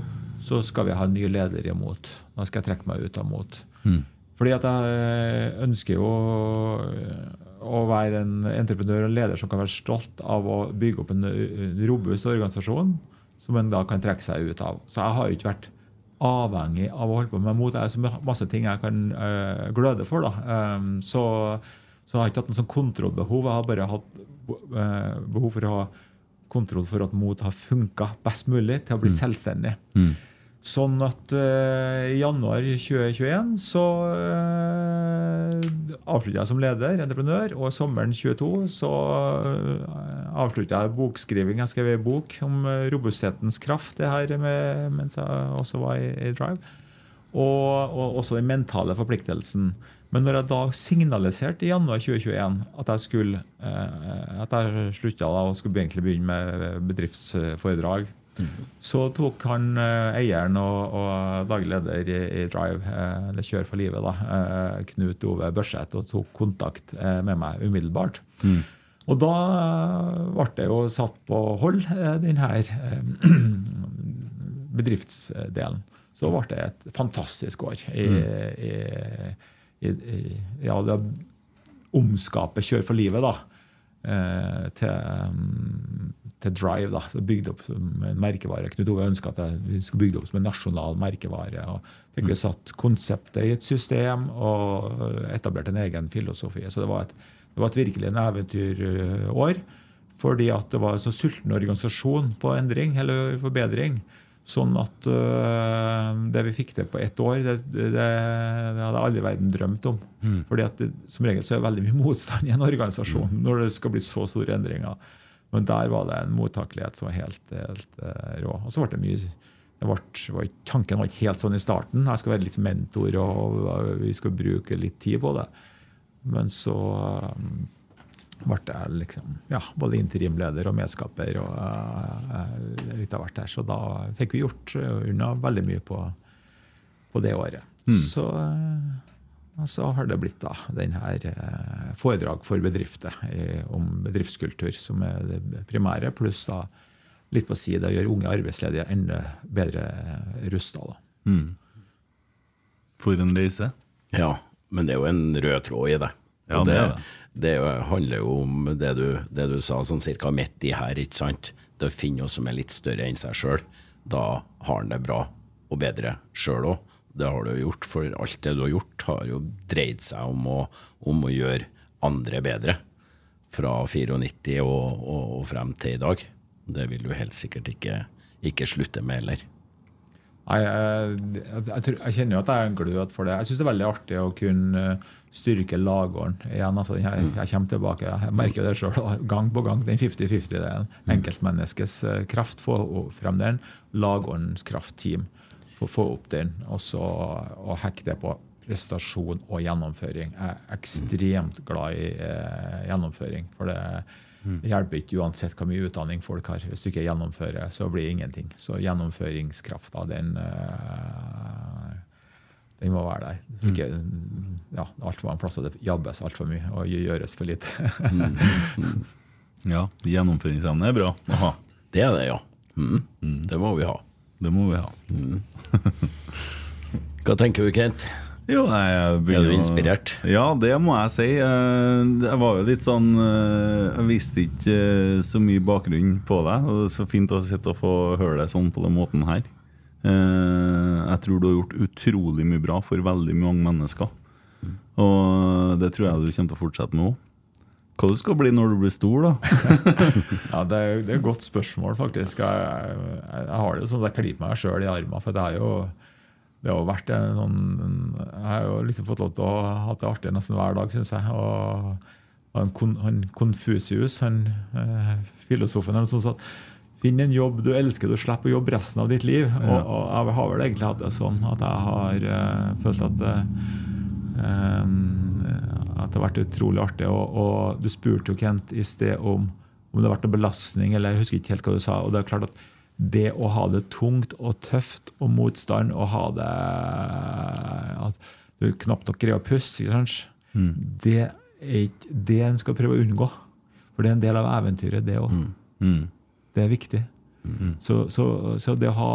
[SPEAKER 3] så skal vi ha en ny leder imot. Da skal jeg trekke meg ut av mot. Fordi at jeg ønsker jo å være en entreprenør og leder som kan være stolt av å bygge opp en eh, robust organisasjon som en da kan trekke seg ut av. Så jeg har jo ikke vært avhengig av å holde på med mot. Det er så masse ting jeg kan øh, gløde for. da. Um, så, så jeg har ikke hatt noe sånn kontrollbehov. Jeg har bare hatt øh, behov for å ha kontroll for at mot har funka best mulig til å bli selvstendig. Sånn at uh, i januar 2021 så uh, avslutta jeg som leder, entreprenør, og sommeren 22 så uh, avslutta jeg bokskriving. Jeg skrev en bok om eh, robusthetens kraft det her med, mens jeg også var i, i Drive. Og, og også den mentale forpliktelsen. Men når jeg da signaliserte i januar 2021 at jeg skulle uh, at jeg slutta og skulle egentlig begynne med bedriftsforedrag, så tok han eh, eieren og, og daglig leder i, i Drive, eh, eller Kjør for livet, da, eh, Knut Ove Børseth, og tok kontakt med meg umiddelbart. Og da ble det jo satt på hold, den her eh, bedriftsdelen. Så ble det et fantastisk år. I, i, i, i, ja, det omskapet Kjør for livet, da. Eh, til, mm, til Drive. da, så Bygd opp som en merkevare. Knut Ove ønska at vi skulle bygge det opp som en nasjonal merkevare. og Fikk vi satt konseptet i et system og etablert en egen filosofi. Så det var, et, det var et virkelig en eventyrår. Fordi at det var en så sulten organisasjon på endring eller forbedring. Sånn at uh, det vi fikk til på ett år, det, det, det hadde alle i verden drømt om.
[SPEAKER 2] Mm.
[SPEAKER 3] Fordi at Som regel så er det veldig mye motstand i en organisasjon
[SPEAKER 2] Mm.
[SPEAKER 3] når det skal bli så store endringer. Men der var det en mottakelighet som var helt, helt uh, rå. Og så ble det mye det ble, var, Tanken var ikke helt sånn i starten. Jeg skal være litt mentor, og, og vi skal bruke litt tid på det. Men så um, ble jeg liksom, ja, både interimleder og medskaper og uh, litt av hvert her. Så da fikk vi gjort eh, unna veldig mye på, på det året. Så, uh, så har det blitt da den her eh, foredrag for bedrifter om bedriftskultur, som er det primære, pluss da litt på side å gjøre unge arbeidsledige enda bedre rusta.
[SPEAKER 1] Mm. For en reise.
[SPEAKER 2] Ja, men det er jo en rød tråd i det.
[SPEAKER 1] Ja, det
[SPEAKER 2] det,
[SPEAKER 1] er det.
[SPEAKER 2] Det er handler jo om det du, det du sa, sånn cirka midt i her, ikke sant. Det å finne noe som er litt større enn seg sjøl. Da har han det bra og bedre sjøl òg. Det har du gjort, for alt det du har gjort, har jo dreid seg om å, om å gjøre andre bedre. Fra 94 og, og, og frem til i dag. Det vil du helt sikkert ikke, ikke slutte med heller.
[SPEAKER 3] Jeg, jeg, jeg, jeg kjenner jo at jeg er glød for det. Jeg syns det er veldig artig å kunne eh, styrke lagården igjen. altså den Jeg kommer tilbake, jeg merker det sjøl gang på gang. Den 50-50-delen. Enkeltmenneskets eh, kraft, få frem den. Lagårdens kraftteam, få få opp den. Og så og hekke det på prestasjon og gjennomføring. Jeg er ekstremt glad i eh, gjennomføring. For det hjelper ikke uansett hvor mye utdanning folk har. Hvis du ikke gjennomfører, så blir det ingenting. Så gjennomføringskrafta, den, eh, den må være der. Ikke, ja, altfor mange plasser det jabbes altfor mye og gjøres for lite.
[SPEAKER 1] Ja, gjennomføringsevne er bra å ha.
[SPEAKER 2] Det er det, ja. Mm. Det må vi ha.
[SPEAKER 1] Det må vi ha.
[SPEAKER 2] Hva tenker du, Kent?
[SPEAKER 1] Jo, jeg begynner,
[SPEAKER 2] Er
[SPEAKER 1] du
[SPEAKER 2] inspirert?
[SPEAKER 1] Ja, det må jeg si. Eh, Jeg var jo litt sånn eh, Jeg visste ikke eh, så mye bakgrunn på deg. Det er så fint å sitte og få høre deg sånn på den måten her. Eh, Jeg tror du har gjort utrolig mye bra for veldig mange mennesker. Og det tror jeg du kommer til å fortsette med òg. Hva du skal bli når du blir stor, da?
[SPEAKER 3] Ja, det er, det er et godt spørsmål, faktisk. Jeg, jeg, jeg har det sånn at jeg klyper meg sjøl i armen. For det er jo det har vært en sånn Jeg har jo liksom fått lov til å ha det artig nesten hver dag, syns jeg. Og han, han Konfusius, han eh, filosofen, eller sånn sa Finn en jobb du elsker, du slipper å jobbe resten av ditt liv. Og, og jeg har vel egentlig hatt det sånn at jeg har eh, følt at eh, at det har vært utrolig artig. Og, og du spurte jo Kent i sted om, om det har vært en belastning, eller jeg husker ikke helt hva du sa. og det er klart at det å ha det tungt og tøft og motstand og ha det At du knapt nok greier å puste, sant? det er ikke det en skal prøve å unngå. For det er en del av eventyret, det òg.
[SPEAKER 1] Mm.
[SPEAKER 3] Det er viktig. Så, så, så det å ha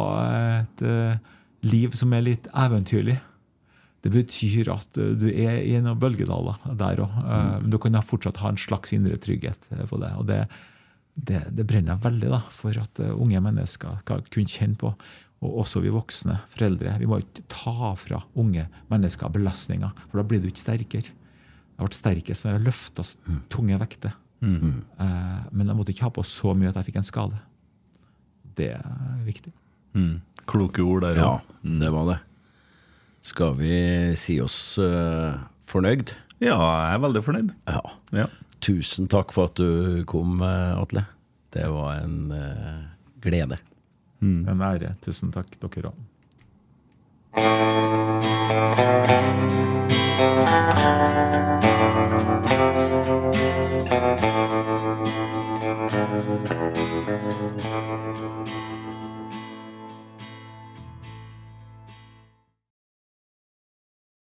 [SPEAKER 3] et eh, liv som er litt eventyrlig, det betyr at eh, du er i noen bølgedaler der òg. Men du kan fortsatt ha en slags indre trygghet eh, på det. Og det, det, det brenner jeg veldig da, for at eh, unge mennesker skal kunne kjenne på. Og også vi voksne foreldre. Vi må ikke ta fra unge mennesker belastninger, for da blir du ikke sterkere. Jeg ble sterkest når jeg løfta tunge vekter. Eh, men jeg måtte ikke ha på så mye at jeg fikk en skade. Det er viktig.
[SPEAKER 1] Mm. Kloke ord der
[SPEAKER 2] Ja, det var det. Skal vi si oss uh, fornøyd?
[SPEAKER 1] Ja, jeg er veldig fornøyd.
[SPEAKER 2] Ja.
[SPEAKER 1] Ja.
[SPEAKER 2] Tusen takk for at du kom, eh, Atle. Det var en uh, glede. Mm.
[SPEAKER 3] En ære. Tusen takk, dere òg. Thank